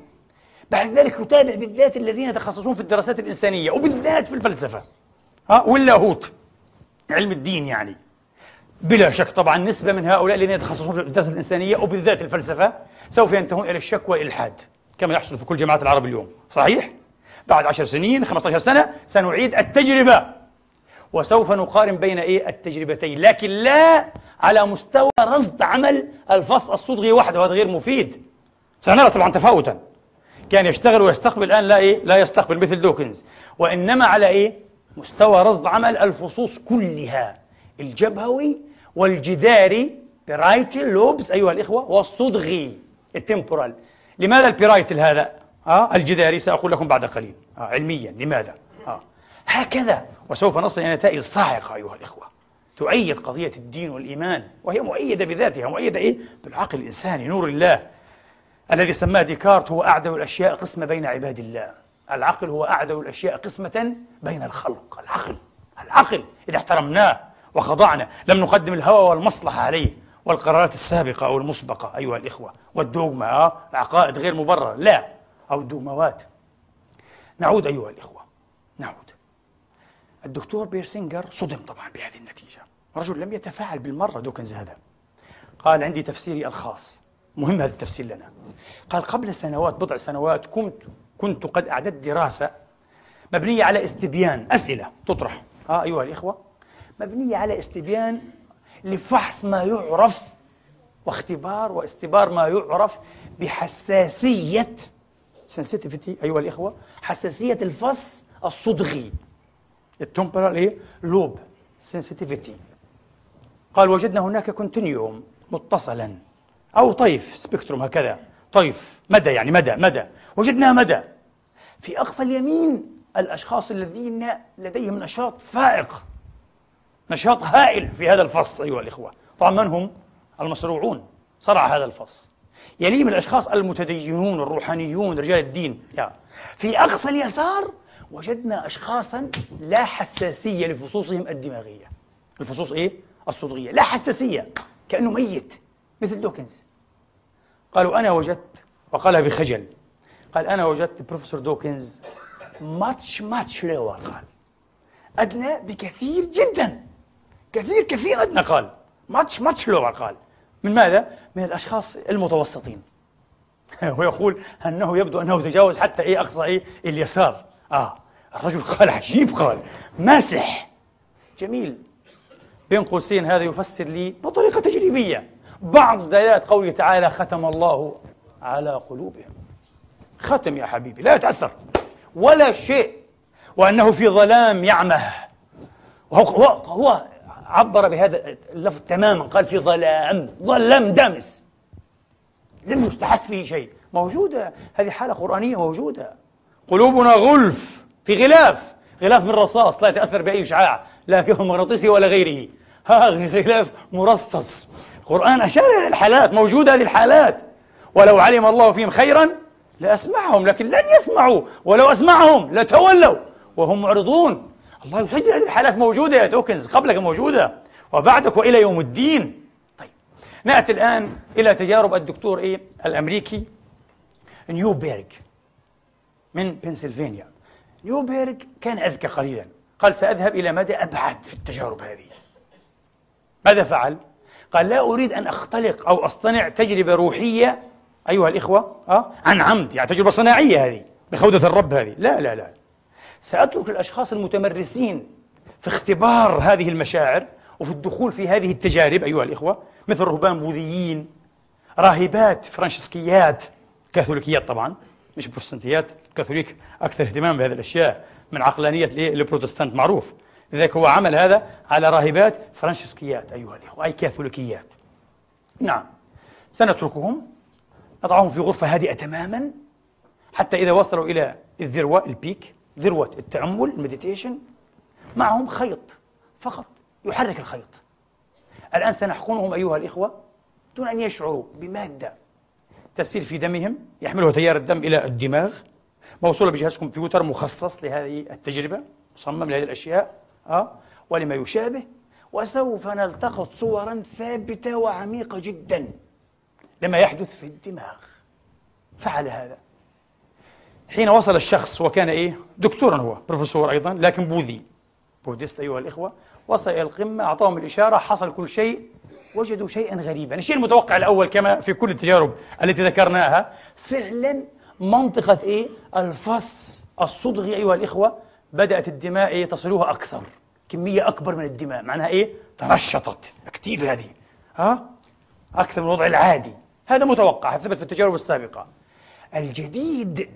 بعد ذلك يتابع بالذات الذين يتخصصون في الدراسات الإنسانية وبالذات في الفلسفة أه؟ واللاهوت علم الدين يعني بلا شك طبعا نسبة من هؤلاء الذين يتخصصون في الدراسات الإنسانية وبالذات الفلسفة سوف ينتهون إلى الشك والإلحاد كما يحصل في كل جامعات العرب اليوم. صحيح؟ بعد عشر سنين 15 سنة سنعيد التجربة. وسوف نقارن بين إيه؟ التجربتين لكن لا على مستوى رصد عمل الفص الصدغي وحده وهذا غير مفيد. سنرى طبعا تفاوتا. كان يشتغل ويستقبل الآن لا إيه؟ لا يستقبل مثل دوكنز. وإنما على إيه؟ مستوى رصد عمل الفصوص كلها. الجبهوي والجداري parietal lobes أيها الإخوة والصدغي ال temporal. لماذا ال parietal هذا؟ آه الجداري سأقول لكم بعد قليل. آه علميا. لماذا؟ آه هكذا. وسوف نصل إلى نتائج صاعقة أيها الإخوة. تؤيد قضية الدين والإيمان وهي مؤيدة بذاتها مؤيدة إيه؟ بالعقل الإنساني نور الله. الذي سماه ديكارت هو أعدل الأشياء قسمة بين عباد الله. العقل هو أعدل الأشياء قسمة بين الخلق. العقل العقل. إذا احترمناه وخضعنا. لم نقدم الهوى والمصلحة عليه والقرارات السابقة أو المسبقة أيها الإخوة. والدوغما آه العقائد غير مبررة. لا أو الدوغماوات نعود أيها الإخوة. نعود. الدكتور بيرسينجر صدم طبعا بهذه النتيجة. رجل لم يتفاعل بالمرة دوكنز هذا. قال عندي تفسيري الخاص. مهم هذا التفسير لنا. قال قبل سنوات بضع سنوات كنت كنت قد أعددت دراسة مبنية على استبيان أسئلة تطرح. آه أيها الإخوة. مبنية على استبيان لفحص ما يعرف واختبار واستبار ما يعرف بحساسية sensitivity أيها الإخوة حساسية الفص الصدغي. التمبرال إيه؟ لوب sensitivity. قال وجدنا هناك كونتينيوم متصلا. أو طيف سبيكتروم هكذا. طيف مدى يعني مدى مدى. وجدنا مدى. في أقصى اليمين الأشخاص الذين لديهم نشاط فائق. نشاط هائل في هذا الفص أيها الإخوة. طبعا من هم؟ المصروعون صرع هذا الفص يليهم الأشخاص المتدينون الروحانيون رجال الدين. يا. في أقصى اليسار وجدنا أشخاصا لا حساسية لفصوصهم الدماغية. الفصوص إيه؟ الصدغية لا حساسية. كأنه ميت. مثل دوكنز. قالوا أنا وجدت وقالها بخجل. قال أنا وجدت بروفيسور دوكنز. much much lower قال. أدنى بكثير جدا. كثير كثير أدنى قال. much much lower قال. من ماذا؟ من الأشخاص المتوسطين. ويقول أنه يبدو أنه تجاوز حتى إيه أقصى إيه؟ اليسار. آه. الرجل قال عجيب قال. ماسح. جميل. بين قوسين هذا يفسر لي بطريقة تجريبية. بعض دلالات قوله تعالى ختم الله على قلوبهم. ختم يا حبيبي لا يتأثر. ولا شيء. وأنه في ظلام يعمه. وهو هو, هو عبر بهذا اللفظ تماما قال في ظلام ظلام دامس. لم يستحث فيه شيء. موجودة هذه حالة قرآنية موجودة. قلوبنا غلف في غلاف. غلاف من رصاص لا يتأثر بأي إشعاع لا كهرومغناطيسي ولا غيره. ها غلاف مرصص. القرآن أشار إلى الحالات موجودة هذه الحالات. ولو علم الله فيهم خيرا لأسمعهم لكن لن يسمعوا. ولو أسمعهم لتولوا. وهم معرضون. الله يسجل هذه الحالات موجودة يا توكنز قبلك موجودة وبعدك وإلى يوم الدين. طيب نأتي الآن إلى تجارب الدكتور إيه؟ الأمريكي نيوبيرغ من بنسلفانيا. نيوبيرغ كان أذكى قليلا. قال سأذهب إلى مدى أبعد في التجارب هذه؟ ماذا فعل؟ قال لا أريد أن أختلق أو أصطنع تجربة روحية أيها الإخوة أه؟ عن عمد يعني تجربة صناعية هذه بخودة الرب هذه. لا لا لا. سأترك الأشخاص المتمرسين في اختبار هذه المشاعر وفي الدخول في هذه التجارب أيها الإخوة مثل رهبان بوذيين راهبات فرانشسكيات كاثوليكيات طبعا مش بروتستانتيات الكاثوليك أكثر اهتمام بهذه الأشياء من عقلانية البروتستانت معروف. لذلك هو عمل هذا على راهبات فرانشسكيات أيها الإخوة أي كاثوليكيات. نعم سنتركهم نضعهم في غرفة هادئة تماما حتى إذا وصلوا إلى الذروة ال peak ذروة التأمل ال meditation معهم خيط فقط يحرك الخيط. الآن سنحقنهم أيها الإخوة دون أن يشعروا بمادة تسير في دمهم يحملها تيار الدم إلى الدماغ. موصولة بجهاز كمبيوتر مخصص لهذه التجربة مصمم لهذه الأشياء أه؟ ولما يشابه وسوف نلتقط صورا ثابتة وعميقة جدا لما يحدث في الدماغ. فعل هذا. حين وصل الشخص وكان إيه؟ دكتورا هو بروفيسور أيضا لكن بوذي. بوديست أيها الإخوة وصل إلى القمة أعطاهم الإشارة حصل كل شيء وجدوا شيئا غريبا. الشيء المتوقع الأول كما في كل التجارب التي ذكرناها فعلا منطقة إيه؟ الفص الصدغي أيها الإخوة بدأت الدماء إيه؟ تصلها أكثر. كمية أكبر من الدماء. معناها إيه؟ تنشطت. أكتيف هذه. ها؟ أكثر من الوضع العادي. هذا متوقع ثبت في التجارب السابقة. الجديد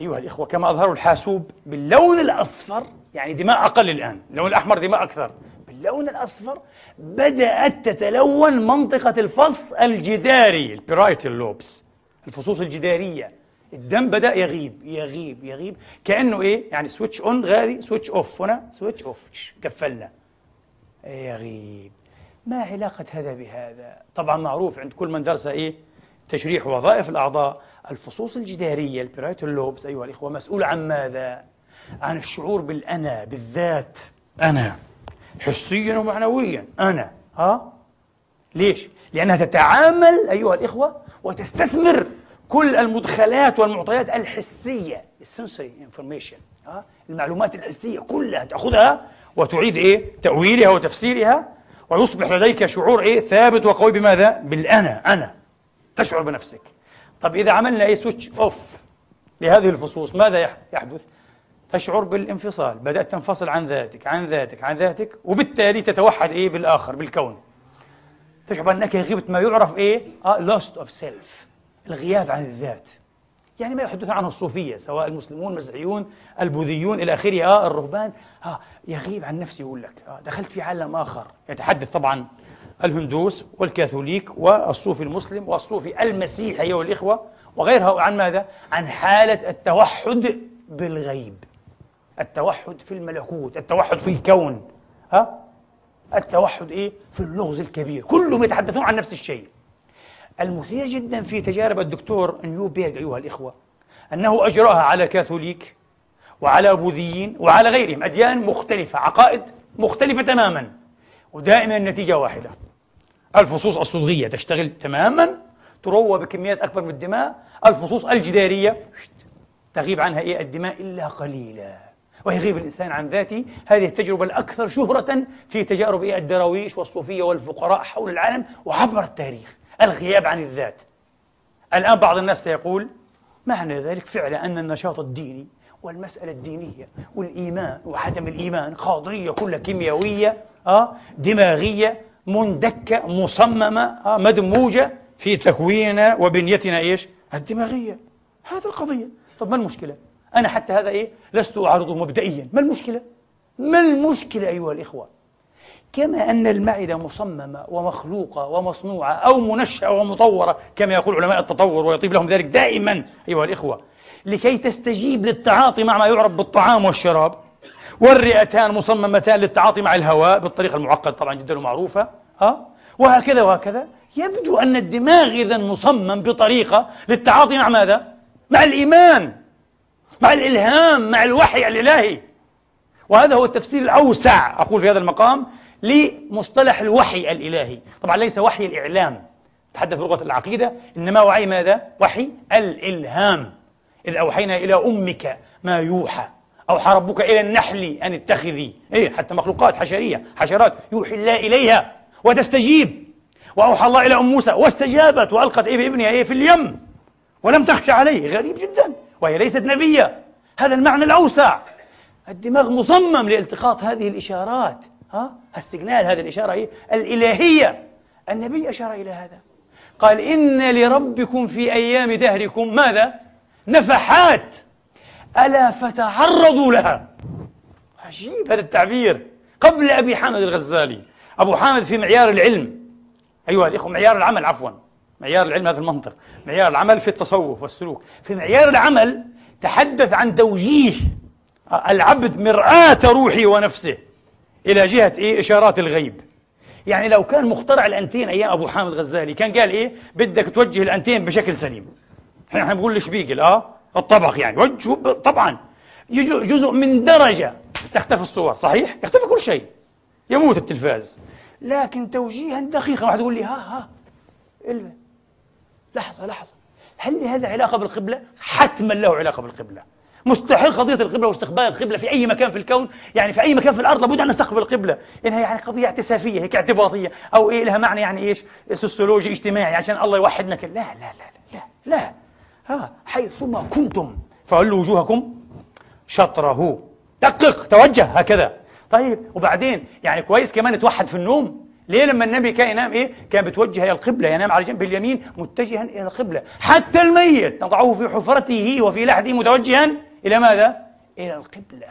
أيها الإخوة كما أظهروا الحاسوب باللون الأصفر يعني دماء أقل الآن اللون الأحمر دماء أكثر باللون الأصفر بدأت تتلون منطقة الفص الجداري ال parietal lobes الفصوص الجدارية. الدم بدأ يغيب يغيب يغيب كأنه إيه؟ يعني switch on غادي switch off هنا switch off قفلنا. يغيب. ما علاقة هذا بهذا؟ طبعا معروف عند كل من درس إيه؟ تشريح وظائف الأعضاء الفصوص الجدارية ال parietal lobes أيها الإخوة مسؤول عن ماذا؟ عن الشعور بالأنا بالذات أنا حسيا ومعنويا أنا ها؟ ليش؟ لأنها تتعامل أيها الإخوة وتستثمر كل المدخلات والمعطيات الحسية ال sensory information ها؟ المعلومات الحسية كلها تأخذها وتعيد إيه؟ تأويلها وتفسيرها ويصبح لديك شعور إيه؟ ثابت وقوي بماذا؟ بالأنا أنا تشعر بنفسك طب إذا عملنا إيه سويتش أوف لهذه الفصوص ماذا يحدث؟ تشعر بالانفصال بدأت تنفصل عن ذاتك عن ذاتك عن ذاتك وبالتالي تتوحد إيه بالآخر بالكون. تشعر بأنك غبت ما يعرف إيه؟ آه lost of self الغياب عن الذات. يعني ما يحدث عنه الصوفية سواء المسلمون المسيحيون البوذيون إلى آخره. آه الرهبان. آه يغيب عن نفسه يقول لك. آه دخلت في عالم آخر. يتحدث طبعا الهندوس والكاثوليك والصوفي المسلم والصوفي المسيحي أيها الإخوة وغيرها عن ماذا؟ عن حالة التوحد بالغيب. التوحد في الملكوت التوحد في الكون. ها؟ التوحد إيه؟ في اللغز الكبير. كلهم يتحدثون عن نفس الشيء. المثير جدا في تجارب الدكتور نيوبيرغ أيها الإخوة أنه أجرأها على كاثوليك وعلى بوذيين وعلى غيرهم. أديان مختلفة عقائد مختلفة تماما. ودائما النتيجه واحدة. الفصوص الصدغيه تشتغل تماما تروى بكميات أكبر من الدماء. الفصوص الجدارية تغيب عنها إيه الدماء إلا قليلا ويغيب الإنسان عن ذاته. هذه التجربة الأكثر شهرة في تجارب الدراويش والصوفية والفقراء حول العالم وعبر التاريخ الغياب عن الذات. الآن بعض الناس سيقول معنى ذلك فعلا أن النشاط الديني والمسألة الدينية والإيمان وعدم الإيمان قاضية كلها كيميائية آه دماغية مندكة مصممة آه مدموجة في تكويننا وبنيتنا إيش؟ الدماغية. هذه القضية. طب ما المشكلة؟ أنا حتى هذا إيه؟ لست أعرضه مبدئيا. ما المشكلة؟ ما المشكلة أيها الإخوة؟ كما أن المعدة مصممة ومخلوقة ومصنوعة أو منشأة ومطورة كما يقول علماء التطور ويطيب لهم ذلك دائما أيها الإخوة لكي تستجيب للتعاطي مع ما يعرف بالطعام والشراب والرئتان مصممتان للتعاطي مع الهواء بالطريقة المعقدة طبعا جدا ومعروفة ها؟ وهكذا وهكذا. يبدو أن الدماغ إذا مصمم بطريقة للتعاطي مع ماذا؟ مع الإيمان مع الإلهام مع الوحي الإلهي. وهذا هو التفسير الأوسع أقول في هذا المقام لمصطلح الوحي الإلهي. طبعا ليس وحي الإعلام تحدث بلغة العقيدة إنما وعي ماذا؟ وحي الإلهام. إذ أوحينا إلى أمك ما يوحى. أوحى ربك إلى النحل أن اتخذي. إيه حتى مخلوقات حشرية حشرات يوحي الله إليها وتستجيب. وأوحى الله إلى أم موسى واستجابت وألقت إيه بابنها إيه في اليم ولم تخش عليه. غريب جدا. وهي ليست نبية. هذا المعنى الأوسع. الدماغ مصمم لالتقاط هذه الإشارات. ها؟ السيجنال هذه الإشارة هي الإلهية. النبي أشار إلى هذا. قال إن لربكم في أيام دهركم ماذا؟ نفحات. ألا فتعرضوا لها؟ عجيب هذا التعبير. قبل أبي حامد الغزالي. أبو حامد في معيار العلم. أيها الإخوة معيار العمل عفوا. معيار العلم هذا المنطق. معيار العمل في التصوف والسلوك. في معيار العمل تحدث عن توجيه العبد مرآة روحه ونفسه إلى جهة إيه؟ إشارات الغيب. يعني لو كان مخترع الأنتين أيام أبو حامد غزالي كان قال إيه؟ بدك توجه الأنتين بشكل سليم. إحنا بنقول لشبيقل آه؟ الطبق يعني وجهه طبعا جزء من درجة تختفي الصور صحيح؟ يختفي كل شيء يموت التلفاز. لكن توجيها دقيقا واحد يقول لي ها ها لحظة لحظة. هل لهذا علاقة بالقبلة؟ حتما له علاقة بالقبلة. مستحيل قضية القبلة واستقبال القبلة في أي مكان في الكون يعني في أي مكان في الأرض لابد أن نستقبل القبلة. إنها يعني قضية اعتسافية هيك اعتباطية أو إيه لها معنى يعني إيش؟ sociology اجتماعي عشان الله يوحدنا لا لا لا لا لا. ها حيثما كنتم فولوا وجوهكم شطره دقق توجه هكذا طيب وبعدين يعني كويس كمان توحد في النوم ليه لما النبي كان ينام إيه؟ كان بتوجه إلى القبلة ينام على جنبه اليمين متجها إلى القبلة، حتى الميت نضعه في حفرته وفي لحده متوجها إلى ماذا؟ إلى القبلة.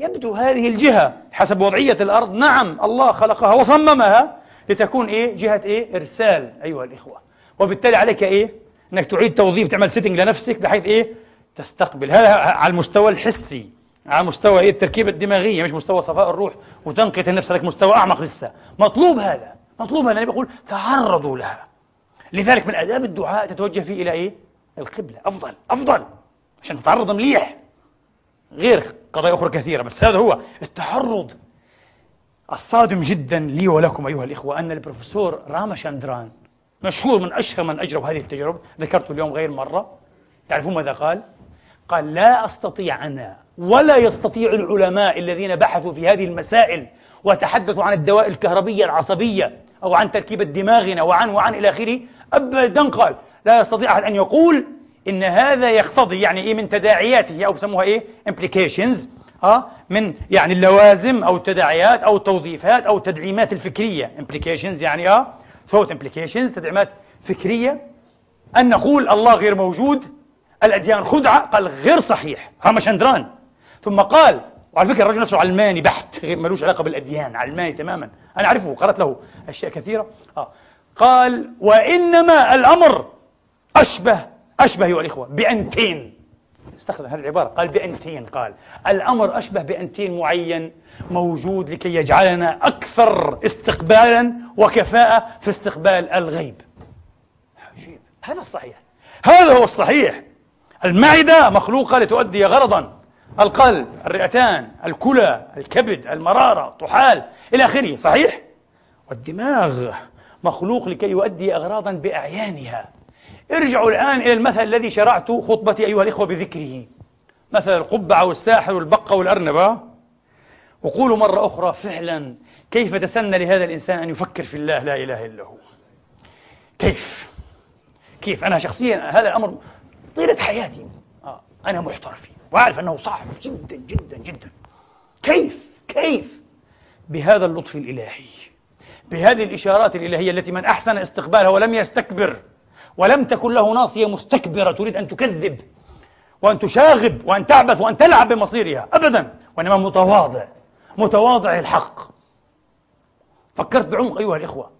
يبدو هذه الجهة حسب وضعية الأرض نعم الله خلقها وصممها لتكون إيه؟ جهة إيه؟ إرسال أيها الإخوة. وبالتالي عليك إيه؟ إنك تعيد توظيف تعمل setting لنفسك بحيث إيه؟ تستقبل. هذا على المستوى الحسي على مستوى إيه؟ التركيبة الدماغية مش مستوى صفاء الروح وتنقية النفس هذاك مستوى أعمق لسه. مطلوب هذا مطلوب هذا. النبي يقول تعرضوا لها. لذلك من أداب الدعاء تتوجه فيه إلى إيه؟ القبلة. أفضل أفضل. عشان تتعرض مليح. غير قضايا أخرى كثيرة بس هذا هو التعرض. الصادم جدا لي ولكم أيها الإخوة أن البروفيسور راماشاندران مشهور من أشهر من أجروا هذه التجارب ذكرته اليوم غير مرة. تعرفون ماذا قال؟ قال لا أستطيع أنا ولا يستطيع العلماء الذين بحثوا في هذه المسائل وتحدثوا عن الدواء الكهربية العصبية أو عن تركيبة دماغنا وعن وعن إلى آخره أبدا. قال لا يستطيع أحد أن يقول إن هذا يقتضي يعني إيه من تداعياته أو بسموها إيه implications آه من يعني اللوازم أو التداعيات أو التوظيفات أو التدعيمات الفكرية. implications يعني آه thought implications تدعيمات فكرية أن نقول الله غير موجود الأديان خدعة قال غير صحيح رامشندران ثم قال وعلى فكرة الرجل نفسه علماني بحت ملوش علاقة بالأديان علماني تماما. أنا أعرفه قرأت له أشياء كثيرة. آه. قال وإنما الأمر أشبه أشبه أيها الإخوة بأنتين. استخدم هذه العبارة. قال بأنتين قال الأمر أشبه بأنتين معين موجود لكي يجعلنا أكثر استقبالا وكفاءة في استقبال الغيب. عجيب. هذا الصحيح هذا هو الصحيح. المعدة مخلوقة لتؤدي غرضا. القلب الرئتان الكلى الكبد المرارة طحال إلى آخره. صحيح؟ والدماغ مخلوق لكي يؤدي أغراضا بأعيانها. ارجعوا الآن إلى المثل الذي شرعت خطبتي أيها الإخوة بذكره. مثل القبعة والساحر والبقة والأرنبة وقولوا مرة أخرى فعلا كيف تسنى لهذا الإنسان أن يفكر في الله لا إله إلا هو؟ كيف؟ كيف؟ أنا شخصيا هذا الأمر طيلة حياتي. آه أنا محتار فيه. وأعرف أنه صعب جدا جدا جدا. كيف؟ كيف؟ بهذا اللطف الإلهي. بهذه الإشارات الإلهية التي من أحسن استقبالها ولم يستكبر. ولم تكن له ناصية مستكبرة تريد أن تكذب وأن تشاغب وأن تعبث وأن تلعب بمصيرها أبدا وإنما متواضع متواضع الحق فكرت بعمق أيها الإخوة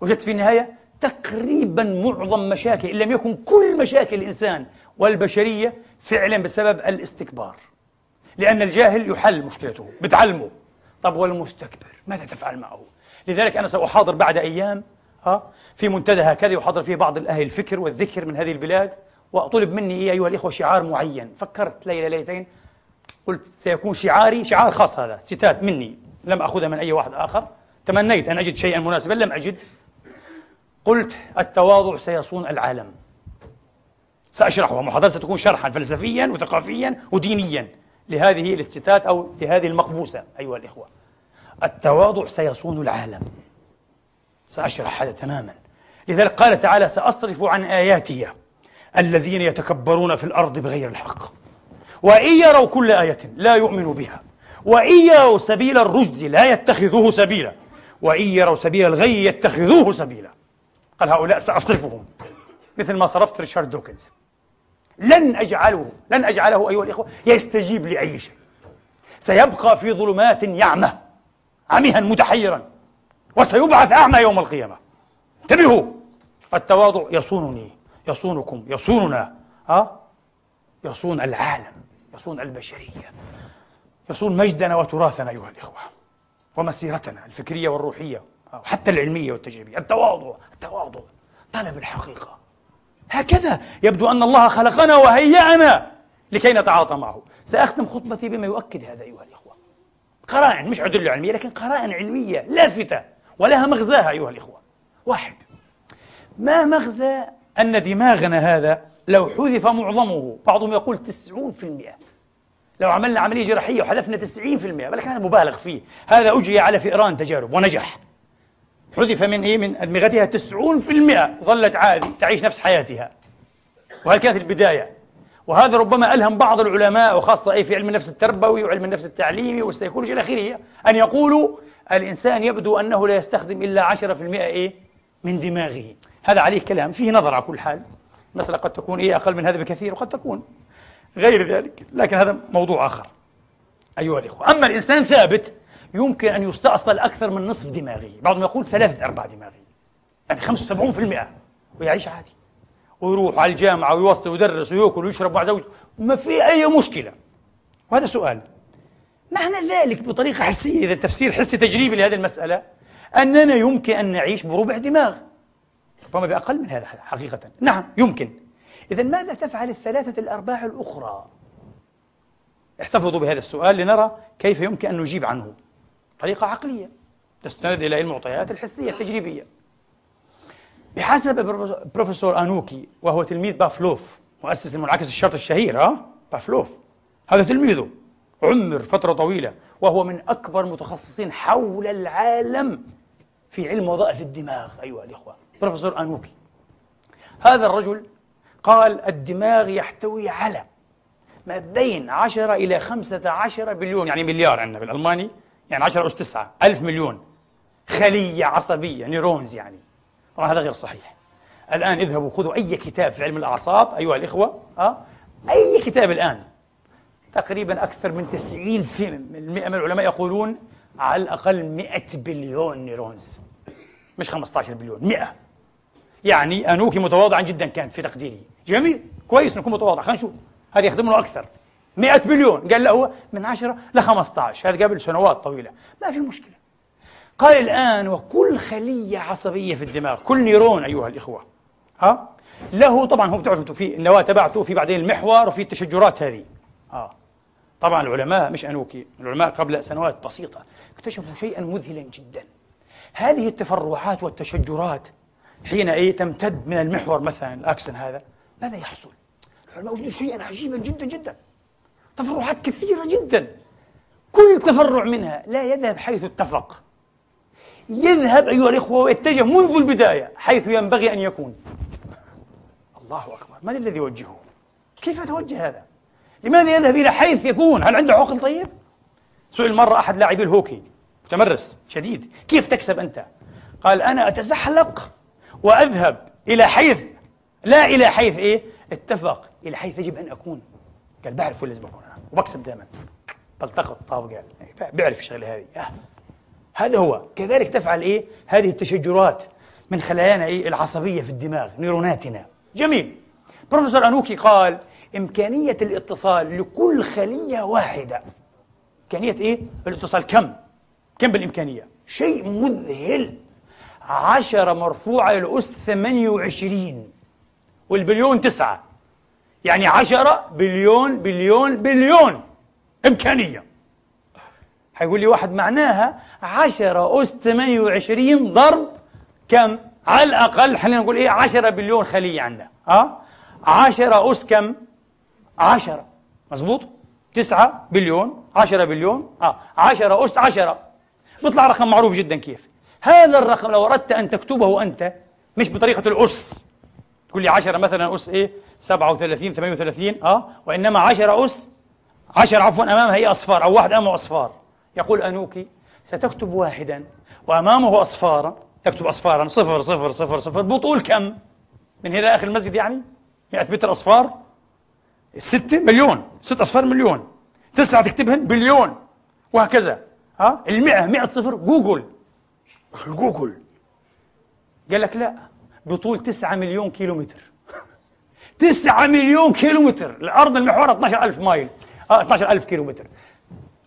وجدت في النهاية تقريبا معظم مشاكل إن لم يكن كل مشاكل الإنسان والبشرية فعلا بسبب الاستكبار. لأن الجاهل يحل مشكلته بتعلمه. طب والمستكبر؟ ماذا تفعل معه؟ لذلك أنا سأحاضر بعد أيام ها في منتدى هكذا يحاضر فيه بعض الأهل الفكر والذكر من هذه البلاد. وطلب مني أيها الإخوة شعار معين. فكرت ليلة ليلتين قلت سيكون شعاري شعار خاص هذا. ستات مني لم أخذها من أي واحد آخر. تمنيت أن أجد شيئا مناسبا لم أجد. قلت التواضع سيصون العالم. سأشرحها. محاضرة ستكون شرحا فلسفيا وثقافيا ودينيا لهذه الاستتات أو لهذه المقبوسة أيها الإخوة. التواضع سيصون العالم. سأشرح هذا تماما. لذلك قال تعالى سأصرف عن آياتي الذين يتكبرون في الأرض بغير الحق وإن يروا كل آية لا يؤمنوا بها وإن يروا سبيل الرشد لا يتخذوه سبيلا وإن يروا سبيل الغي يتخذوه سبيلا. قال هؤلاء سأصرفهم مثل ما صرفت ريشارد دوكنز. لن أجعله لن أجعله أيها الإخوة يستجيب لأي شيء. سيبقى في ظلمات يعمى عميها متحيرا وسيبعث أعمى يوم القيامة. انتبهوا! التواضع يصونني يصونكم يصوننا أه؟ يصون العالم يصون البشرية يصون مجدنا وتراثنا أيها الإخوة ومسيرتنا الفكرية والروحية وحتى العلمية والتجريبية. التواضع التواضع طلب الحقيقة. هكذا يبدو أن الله خلقنا وهيأنا لكي نتعاطى معه. سأختم خطبتي بما يؤكد هذا أيها الإخوة. قرائن مش أدلة علمية لكن قرائن علمية لافتة ولها مغزاها أيها الإخوة. واحد. ما مغزى أن دماغنا هذا لو حذف معظمه؟ بعضهم يقول 90% لو عملنا عملية جراحية وحذفنا 90% ولكن هذا مبالغ فيه. هذا أجري على فئران تجارب ونجح. حذف من إيه؟ من أدمغتها 90% ظلت عادي تعيش نفس حياتها. وهذه كانت البداية. وهذا ربما ألهم بعض العلماء وخاصة أي في علم النفس التربوي وعلم النفس التعليمي والسيكولوجي إلى آخره أن يقولوا الإنسان يبدو أنه لا يستخدم إلا عشرة في المئة إيه؟ من دماغه. هذا عليه كلام. فيه نظر على كل حال. المسألة قد تكون إيه أقل من هذا بكثير وقد تكون غير ذلك. لكن هذا موضوع آخر. أيها الإخوة أما الإنسان ثابت يمكن أن يستأصل أكثر من نصف دماغه. بعضهم يقول ثلاثة أرباع دماغه. يعني 75% ويعيش عادي. ويروح على الجامعة ويوصل ويدرس ويأكل ويشرب مع زوجته ما في أي مشكلة. وهذا سؤال. معنى ذلك بطريقة حسية إذا تفسير حسي تجريبي لهذه المسألة أننا يمكن أن نعيش بربع دماغ. ربما بأقل من هذا حقيقة. نعم يمكن. إذا ماذا تفعل الثلاثة الأرباع الأخرى؟ احتفظوا بهذا السؤال لنرى كيف يمكن أن نجيب عنه. طريقة عقلية. تستند إلى المعطيات الحسية التجريبية. بحسب بروفيسور أنوكي وهو تلميذ بافلوف مؤسس المنعكس الشرط الشهير ها؟ بافلوف. هذا تلميذه. عمر فترة طويلة وهو من أكبر متخصصين حول العالم. في علم وظائف الدماغ. أيها الإخوة. بروفيسور أنوكي. هذا الرجل قال الدماغ يحتوي على ما بين 10 إلى 15 بليون يعني مليار عندنا بالألماني يعني 10 أس 9 ألف مليون. خلية عصبية neurons يعني. طبعا هذا غير صحيح. الآن اذهبوا خذوا أي كتاب في علم الأعصاب أيها الإخوة أه؟ أي كتاب الآن. تقريبا أكثر من 90% من العلماء يقولون على الأقل 100 بليون neurons. مش 15 بليون 100 يعني أنوكي متواضعا جدا كان في تقديري. جميل كويس نكون متواضع. خلينا نشوف. هذا يخدمنا أكثر. 100 بليون. قال لا هو من 10 ل 15 هذا قبل سنوات طويلة. ما في مشكلة. قال الآن وكل خلية عصبية في الدماغ كل نيرون أيها الإخوة. ها؟ له طبعا هو بتعرفوا في النواة تبعته في بعدين المحور وفي التشجرات هذه. آه. طبعا العلماء مش أنوكي العلماء قبل سنوات بسيطة اكتشفوا شيئا مذهلا جدا هذه التفرعات والتشجرات حين إيه تمتد من المحور مثلا الأكسن هذا ماذا يحصل؟ العلماء وجدوا شيئا عجيبا جدا جدا تفرعات كثيرة جدا كل تفرع منها لا يذهب حيث اتفق يذهب أيها الإخوة ويتجه منذ البداية حيث ينبغي أن يكون الله أكبر من الذي يوجهه؟ كيف يتوجه هذا؟ لماذا يذهب إلى حيث يكون؟ هل عنده عقل طيب؟ سئل مرة أحد لاعبي الهوكي متمرس شديد كيف تكسب أنت؟ قال أنا أتزحلق وأذهب إلى حيث لا إلى حيث إيه؟ اتفق إلى حيث يجب أن أكون قال بعرف وين لازم أكون أنا وبكسب دائما بلتقط طاب قال بيعرف الشغلة هذه آه. هذا هو كذلك تفعل إيه؟ هذه التشجرات من خلايانا إيه؟ العصبية في الدماغ نيروناتنا جميل بروفيسور أنوكي قال إمكانية الاتصال لكل خلية واحدة إمكانية إيه؟ الاتصال كم؟ كم بالإمكانية؟ شيء مذهل عشرة مرفوعة إلى أس 28 والبليون تسعة يعني عشرة بليون بليون بليون إمكانية حيقول لي واحد معناها عشرة أس 28 ضرب كم؟ على الأقل خلينا نقول إيه 10 بليون خلية عندنا أه؟ 10 أس كم؟ 10 مظبوط؟ 9 بليون 10 بليون. آه 10 أس 10 بيطلع رقم معروف جدا كيف. هذا الرقم لو أردت أن تكتبه أنت مش بطريقة الأس. تقول لي 10 مثلا أس إيه؟ 37 38 آه وإنما 10 أس 10 عفوا أمامها هي أصفار أو واحد أمامه أصفار. يقول أنوكي ستكتب واحدا وأمامه أصفارا. تكتب أصفارا صفر صفر صفر صفر. بطول كم؟ من هنا لآخر المسجد يعني؟ 100 متر أصفار؟ ستة مليون ست أصفار مليون. تسعة تكتبهن بليون. وهكذا. ها؟ المئة مئة صفر googol. googol. قال لك لا بطول تسعة مليون كيلو متر تسعة مليون كيلو متر الأرض المحور 12 ألف مايل. آه 12 ألف كيلو متر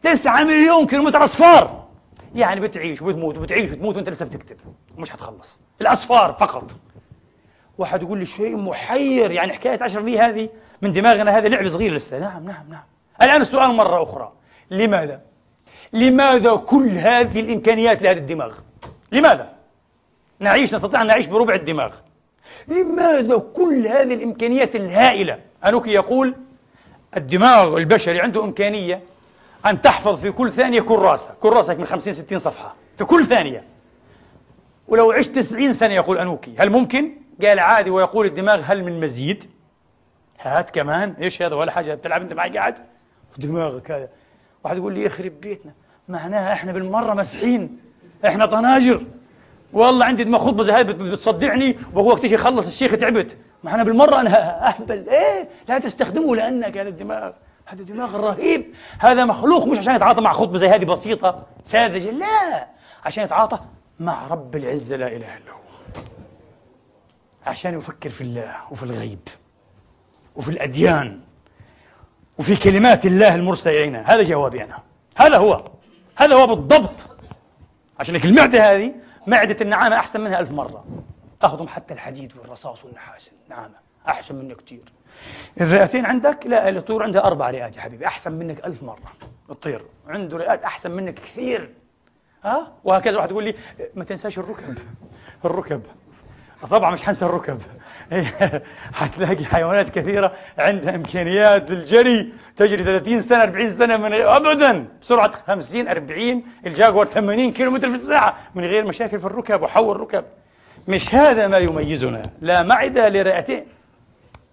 تسعة مليون كيلو متر أصفار. يعني بتعيش وبتموت وبتعيش وتموت وانت لسه بتكتب. ومش حتخلص الأصفار فقط. واحد يقول لي شيء محير يعني حكاية 10% هذه من دماغنا هذه لعبة صغيرة لسه نعم نعم نعم الآن السؤال مرة أخرى لماذا؟ لماذا كل هذه الإمكانيات لهذا الدماغ؟ لماذا؟ نعيش نستطيع أن نعيش بربع الدماغ لماذا كل هذه الإمكانيات الهائلة؟ أنوكي يقول الدماغ البشري عنده إمكانية أن تحفظ في كل ثانية كراسة كراسة من 50 60 صفحة في كل ثانية ولو عشت 90 سنة يقول أنوكي هل ممكن؟ قال عادي ويقول الدماغ هل من مزيد؟ هات كمان. إيش هذا؟ ولا حاجة. بتلعب أنت معي قاعد؟ دماغك هذا. واحد يقول لي يخرب بيتنا معناها إحنا بالمرة مسحين. إحنا طناجر. والله عندي دماغ خطبة زي هاي بتصدعني وهو تيجي يخلص الشيخ تعبت. ما أنا بالمرة أنا أهبل. إيه؟ لا تستخدمه لأنك هذا الدماغ. هذا دماغ رهيب. هذا مخلوق مش عشان يتعاطى مع خطبة زي هذه بسيطة. ساذجة. لا. عشان يتعاطى مع رب العزة. لا إله إلا هو. عشان يفكر في الله وفي الغيب وفي الأديان وفي كلمات الله المرسله إلينا. هذا جوابي أنا. هذا هو. هذا هو بالضبط. عشان المعدة هذه معدة النعامة أحسن منها ألف مرة. تهضم حتى الحديد والرصاص والنحاس النعامة أحسن منه كثير الرئتين عندك لا الطيور عندها أربع رئات يا حبيبي. أحسن منك ألف مرة. الطير عنده رئات أحسن منك كثير. ها؟ وهكذا واحد يقول لي ما تنساش الركب. الركب. طبعا مش حنسى الركب. حتلاقي حيوانات كثيرة عندها إمكانيات للجري. تجري 30 سنة 40 سنة من أبدا. بسرعة 50 40 الجاكور 80 كيلومتر في الساعة. من غير مشاكل في الركب وحول الركب. مش هذا ما يميزنا. لا معدة لرئتين.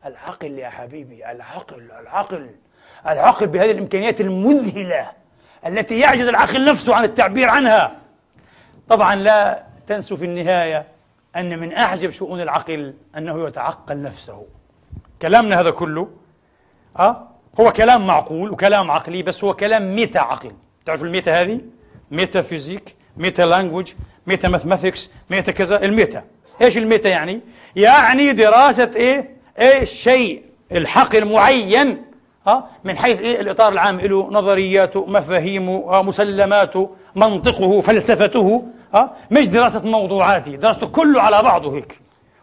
العقل يا حبيبي العقل العقل. العقل بهذه الإمكانيات المذهلة التي يعجز العقل نفسه عن التعبير عنها. طبعا لا تنسوا في النهاية أن من أعجب شؤون العقل أنه يتعقل نفسه. كلامنا هذا كله أه؟ هو كلام معقول وكلام عقلي بس هو كلام meta عقل تعرفوا ال meta هذه؟ metaphysic metalanguage metamathematics meta كذا ال meta. إيش ال meta يعني؟ يعني دراسة إيه؟ إيه الشيء الحقل معين ها من حيث إيه؟ الإطار العام له نظرياته مفاهيمه مسلماته منطقه فلسفته. ها؟ مش دراسة موضوعاتي دراسته كله على بعضه هيك.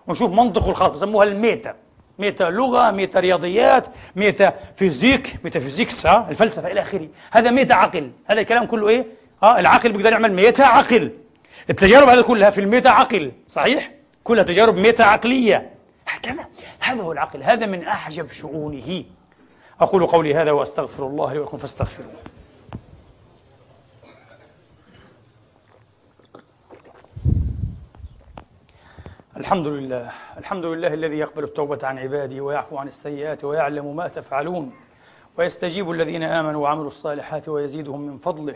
ونشوف منطقه الخاص بسموها ال meta. meta لغة meta رياضيات metaphysic metaphysics ها؟ الفلسفة إلى آخره. هذا meta عقل. هذا الكلام كله إيه؟ ها؟ العقل بيقدر يعمل ميتا عقل. التجارب هذه كلها في الميتا عقل صحيح؟ كلها تجارب ميتا عقلية. هكذا. هذا هو العقل. هذا من أعجب شؤونه. أقول قولي هذا وأستغفر الله لي ولكم فاستغفروه. الحمد لله. الحمد لله الذي يقبل التوبة عن عباده ويعفو عن السيئات ويعلم ما تفعلون ويستجيب الذين آمنوا وعملوا الصالحات ويزيدهم من فضله.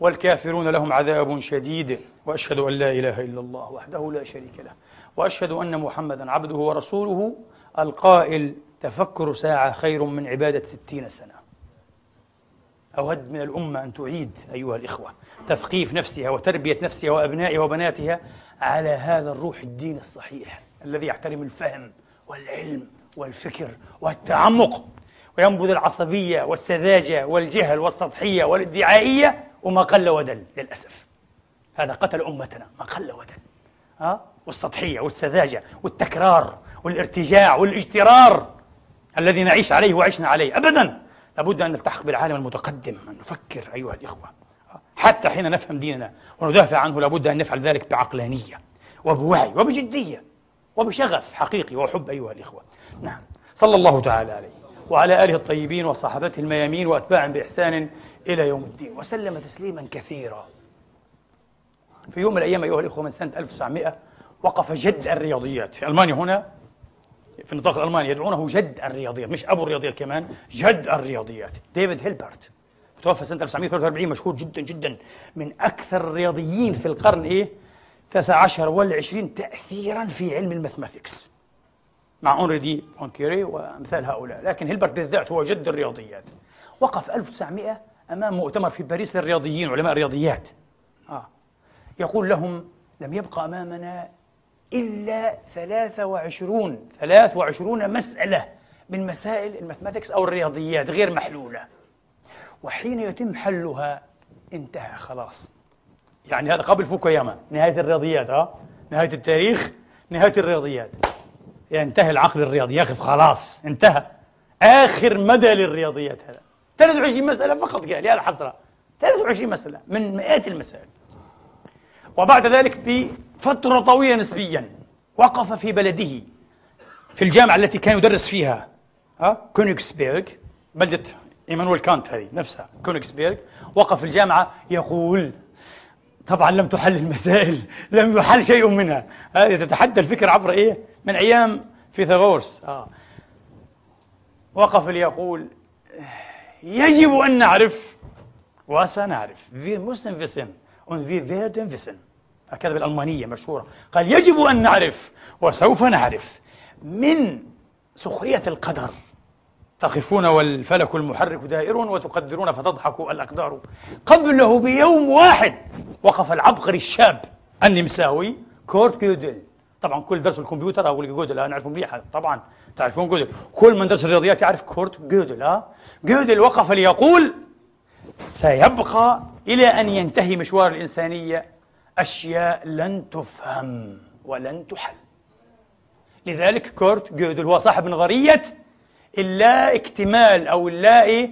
والكافرون لهم عذاب شديد. وأشهد أن لا إله إلا الله وحده لا شريك له. وأشهد أن محمدا عبده ورسوله القائل تفكر ساعة خير من عبادة ستين سنة. أود من الأمة أن تعيد أيها الإخوة تثقيف نفسها وتربية نفسها وأبنائها وبناتها على هذا الروح الدين الصحيح الذي يحترم الفهم والعلم والفكر والتعمق وينبذ العصبية والسذاجة والجهل والسطحية والادعائية وما قل ودل للأسف. هذا قتل أمتنا ما قل ودل. ها؟ والسطحية والسذاجة والتكرار والارتجاع والاجترار الذي نعيش عليه وعشنا عليه أبدا. لابد أن نلتحق بالعالم المتقدم أن نفكر أيها الإخوة. حتى حين نفهم ديننا وندافع عنه لابد أن نفعل ذلك بعقلانية وبوعي وبجدية وبشغف حقيقي وحب أيها الإخوة. نعم. صلى الله تعالى عليه وعلى آله الطيبين وصحابته الميامين وأتباع بإحسان إلى يوم الدين. وسلم تسليما كثيرا. في يوم من الأيام أيها الإخوة من سنة 1900 وقف جد الرياضيات. في ألمانيا هنا في النطاق الألماني يدعونه جد الرياضيات مش أبو الرياضيات كمان جد الرياضيات. ديفيد هيلبرت توفى سنة 1943 مشهور جدا جدا من أكثر الرياضيين في القرن إيه؟ 19 والعشرين تأثيرا في علم ال mathematics مع أونري دي بوانكاريه وأمثال هؤلاء. لكن هيلبرت بالذات هو جد الرياضيات. وقف 1900 أمام مؤتمر في باريس للرياضيين علماء الرياضيات. آه. يقول لهم لم يبقى أمامنا إلا 23 23 مسألة من مسائل ال mathematics أو الرياضيات غير محلولة. وحين يتم حلها انتهى خلاص. يعني هذا قبل فوكوياما نهاية الرياضيات ها؟ نهاية التاريخ نهاية الرياضيات. ينتهي العقل الرياضي يقف خلاص انتهى. آخر مدى للرياضيات هذا. 23 مسألة فقط قال يا الحسرة. 23 مسألة من مئات المسائل. وبعد ذلك بفترة طويلة نسبيا وقف في بلده في الجامعة التي كان يدرس فيها ها؟ كونيكسبيرغ بلدة إيمانويل كانت هذه نفسها كونيكسبيرغ وقف في الجامعة يقول طبعا لم تحل المسائل لم يحل شيء منها. هذه تتحدى الفكر عبر إيه؟ من أيام فيثاغورس. آه. وقف ليقول يجب أن نعرف وسنعرف wir müssen wissen und wir werden wissen هكذا بالألمانية مشهورة. قال يجب أن نعرف وسوف نعرف من سخرية القدر. تقفون والفلك المحرك دائر وتقدرون فتضحك الأقدار. قبله بيوم واحد وقف العبقري الشاب النمساوي كورت جودل. طبعا كل درس الكمبيوتر أقول جودل أنا أعرفه مليح طبعا تعرفون جودل. كل من درس الرياضيات يعرف كورت جودل ها؟ جودل وقف ليقول سيبقى إلى أن ينتهي مشوار الإنسانية. أشياء لن تفهم ولن تحل. لذلك كورت جودل هو صاحب نظرية اللا اكتمال أو اللا إيه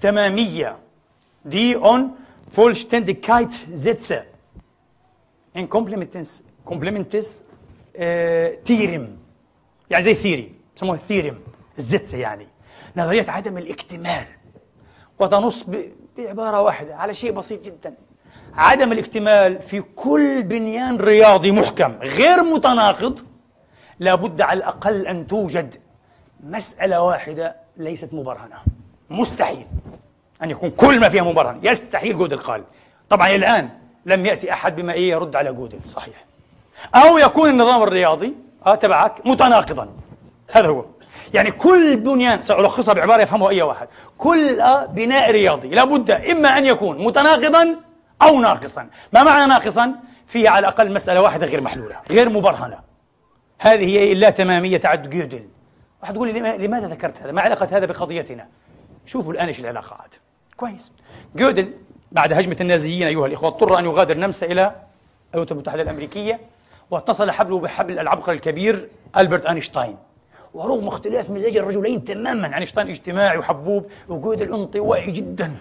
تمامية die Unvollständigkeitssätze incompleteness incompleteness theorem يعني زي theory يسموها ال theorem ال Sätze يعني. نظرية عدم الاكتمال. وتنص بعبارة واحدة على شيء بسيط جدا. عدم الاكتمال في كل بنيان رياضي محكم غير متناقض لابد على الأقل أن توجد مسألة واحدة ليست مبرهنة. مستحيل أن يكون كل ما فيها مبرهن. يستحيل جودل قال طبعا الآن لم يأتي أحد بما إيه يرد على جودل صحيح. أو يكون النظام الرياضي آه تبعك متناقضا. هذا هو. يعني كل بنيان سألخصها بعبارة يفهمها أي واحد. كل بناء رياضي لابد إما أن يكون متناقضا أو ناقصا. ما معنى ناقصا؟ فيه على الأقل مسألة واحدة غير محلولة غير مبرهنة. هذه هي اللا تمامية تعد جودل. واحد يقول لي لماذا ذكرت هذا؟ ما علاقة هذا بقضيتنا؟ شوفوا الآن إيش العلاقات كويس. جودل بعد هجمة النازيين أيها الإخوة اضطر أن يغادر نمسا إلى الولايات المتحدة الأمريكية واتصل حبله بحبل العبقري الكبير ألبرت أينشتاين. ورغم اختلاف مزاج الرجلين تماما أينشتاين اجتماعي وحبوب وجودل انطوائي جدا.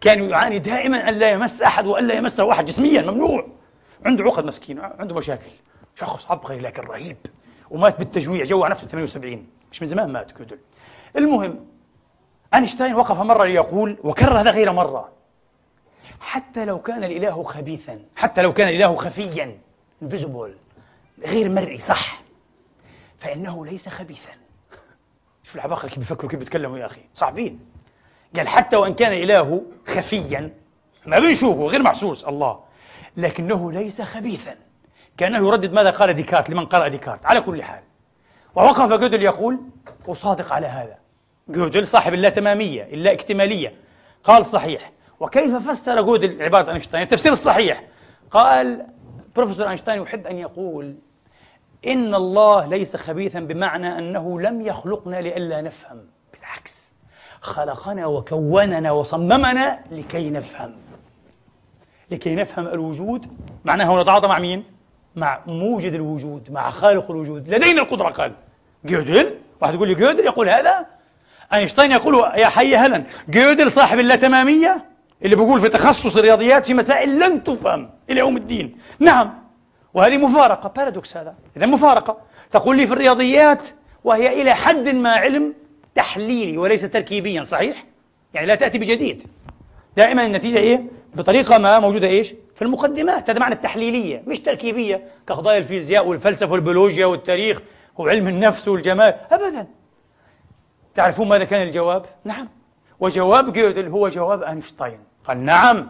كان يعاني دائما أن لا يمس أحد وأن لا يمسه أحد جسميا ممنوع. عنده عقد مسكين عنده مشاكل. شخص عبقري لكن رهيب. ومات بالتجويع جوع نفسه 78 مش من زمان مات جودل. المهم أينشتاين وقف مرة ليقول وكرر هذا غير مرة. حتى لو كان الإله خبيثا حتى لو كان الإله خفيا invisible غير مرئي صح. فإنه ليس خبيثا. شوف العباقرة كيف بيفكروا كيف بيتكلموا يا أخي. صعبين. قال حتى وإن كان إله خفيا ما بنشوفه غير محسوس الله. لكنه ليس خبيثا. كأنه يردد ماذا قال ديكارت لمن قرأ ديكارت. على كل حال ووقف جودل يقول أصادق على هذا. جودل صاحب اللا تمامية اللا اكتمالية قال صحيح. وكيف فسر جودل عبارة أينشتاين التفسير الصحيح. قال بروفيسور أينشتاين يحب أن يقول إن الله ليس خبيثا بمعنى أنه لم يخلقنا لئلا نفهم. بالعكس خلقنا وكوننا وصممنا لكي نفهم. لكي نفهم الوجود. معناه نتعاطى مع مين؟ مع موجد الوجود مع خالق الوجود. لدينا القدرة قال. جودل واحد يقول لي جودل يقول هذا؟ أينشتاين يقول يا حي هلا. جودل صاحب اللاتمامية اللي بيقول في تخصص الرياضيات في مسائل لن تفهم إلى يوم الدين. نعم. وهذه مفارقة. paradox هذا. إذا مفارقة. تقول لي في الرياضيات وهي إلى حد ما علم تحليلي وليس تركيبيا صحيح؟ يعني لا تأتي بجديد. دائما النتيجة إيه؟ بطريقة ما موجودة إيش؟ في المقدمات هذا معنى التحليلية مش تركيبية كقضايا الفيزياء والفلسفة والبيولوجيا والتاريخ وعلم النفس والجمال أبدا. تعرفون ماذا كان الجواب؟ نعم. وجواب جودل هو جواب أينشتاين. قال نعم.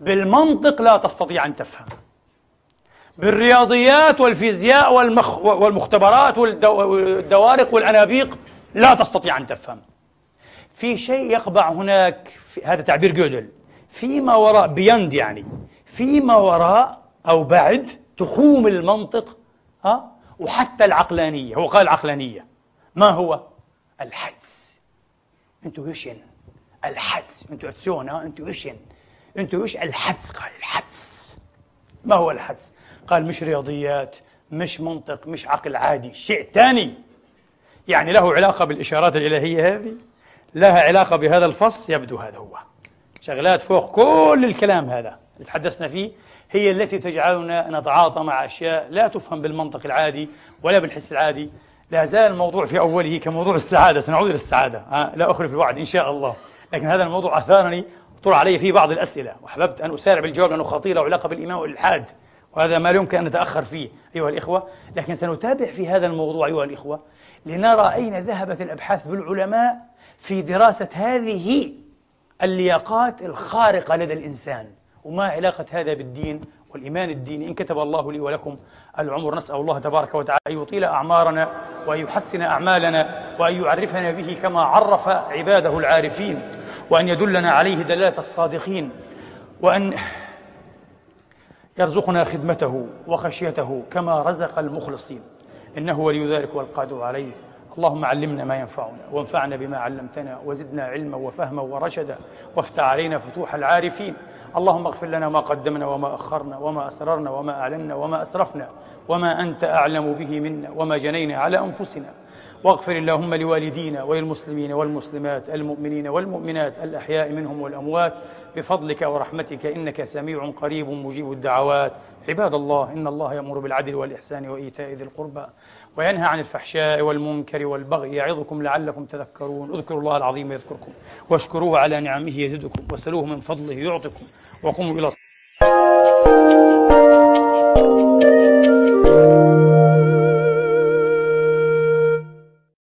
بالمنطق لا تستطيع أن تفهم. بالرياضيات والفيزياء والمخ والمختبرات والدوارق والأنابيق لا تستطيع أن تفهم. في شيء يقبع هناك في هذا تعبير جودل فيما وراء بيند يعني فيما وراء أو بعد تخوم المنطق ها؟ وحتى العقلانية. هو قال العقلانية ما هو؟ الحدس. intuition الحدس. intuition intuition intuition الحدس قال الحدس. ما هو الحدس؟ قال مش رياضيات مش منطق مش عقل عادي شيء ثاني يعني له علاقة بالإشارات الإلهية هذه؟ لها علاقة بهذا الفص؟ يبدو هذا هو. شغلات فوق كل الكلام هذا اللي تحدثنا فيه هي التي تجعلنا نتعاطى مع أشياء لا تفهم بالمنطق العادي ولا بالحس العادي. لا زال الموضوع في أوله كموضوع السعادة سنعود إلى السعادة. أه لا أخلف الوعد إن شاء الله. لكن هذا الموضوع أثارني طرح علي فيه بعض الأسئلة وأحببت أن أسارع بالجواب لأنه خطير له علاقة بالإيمان والإلحاد وهذا ما يمكن أن نتأخر فيه أيها الإخوة. لكن سنتابع في هذا الموضوع أيها الإخوة لنرى أين ذهبت الأبحاث بالعلماء في دراسة هذه اللياقات الخارقة لدى الإنسان. وما علاقة هذا بالدين والإيمان الديني. إن كتب الله لي ولكم العمر نسأل الله تبارك وتعالى أن يطيل أعمارنا وأن يحسن أعمالنا وأن يعرفنا به كما عرف عباده العارفين وأن يدلنا عليه دلالة الصادقين وأن يرزقنا خدمته وخشيته كما رزق المخلصين. إنه ولي ذلك والقادر عليه. اللهم علمنا ما ينفعنا وانفعنا بما علمتنا وزدنا علما وفهما ورشدا وافتح علينا فتوح العارفين. اللهم اغفر لنا ما قدمنا وما أخرنا وما أسررنا وما أعلنا وما أسرفنا وما أنت أعلم به منا وما جنينا على أنفسنا. واغفر اللهم لوالدينا وللمسلمين والمسلمات المؤمنين والمؤمنات الأحياء منهم والأموات بفضلك ورحمتك إنك سميع قريب مجيب الدعوات. عباد الله إن الله يأمر بالعدل والإحسان وإيتاء ذي القربى. وينهى عن الفحشاء والمنكر والبغي يعظكم لعلكم تذكرون. اذكروا الله العظيم يذكركم واشكروه على نعمه يزدكم وسلوه من فضله يعطكم وقوموا إلى الصلاة.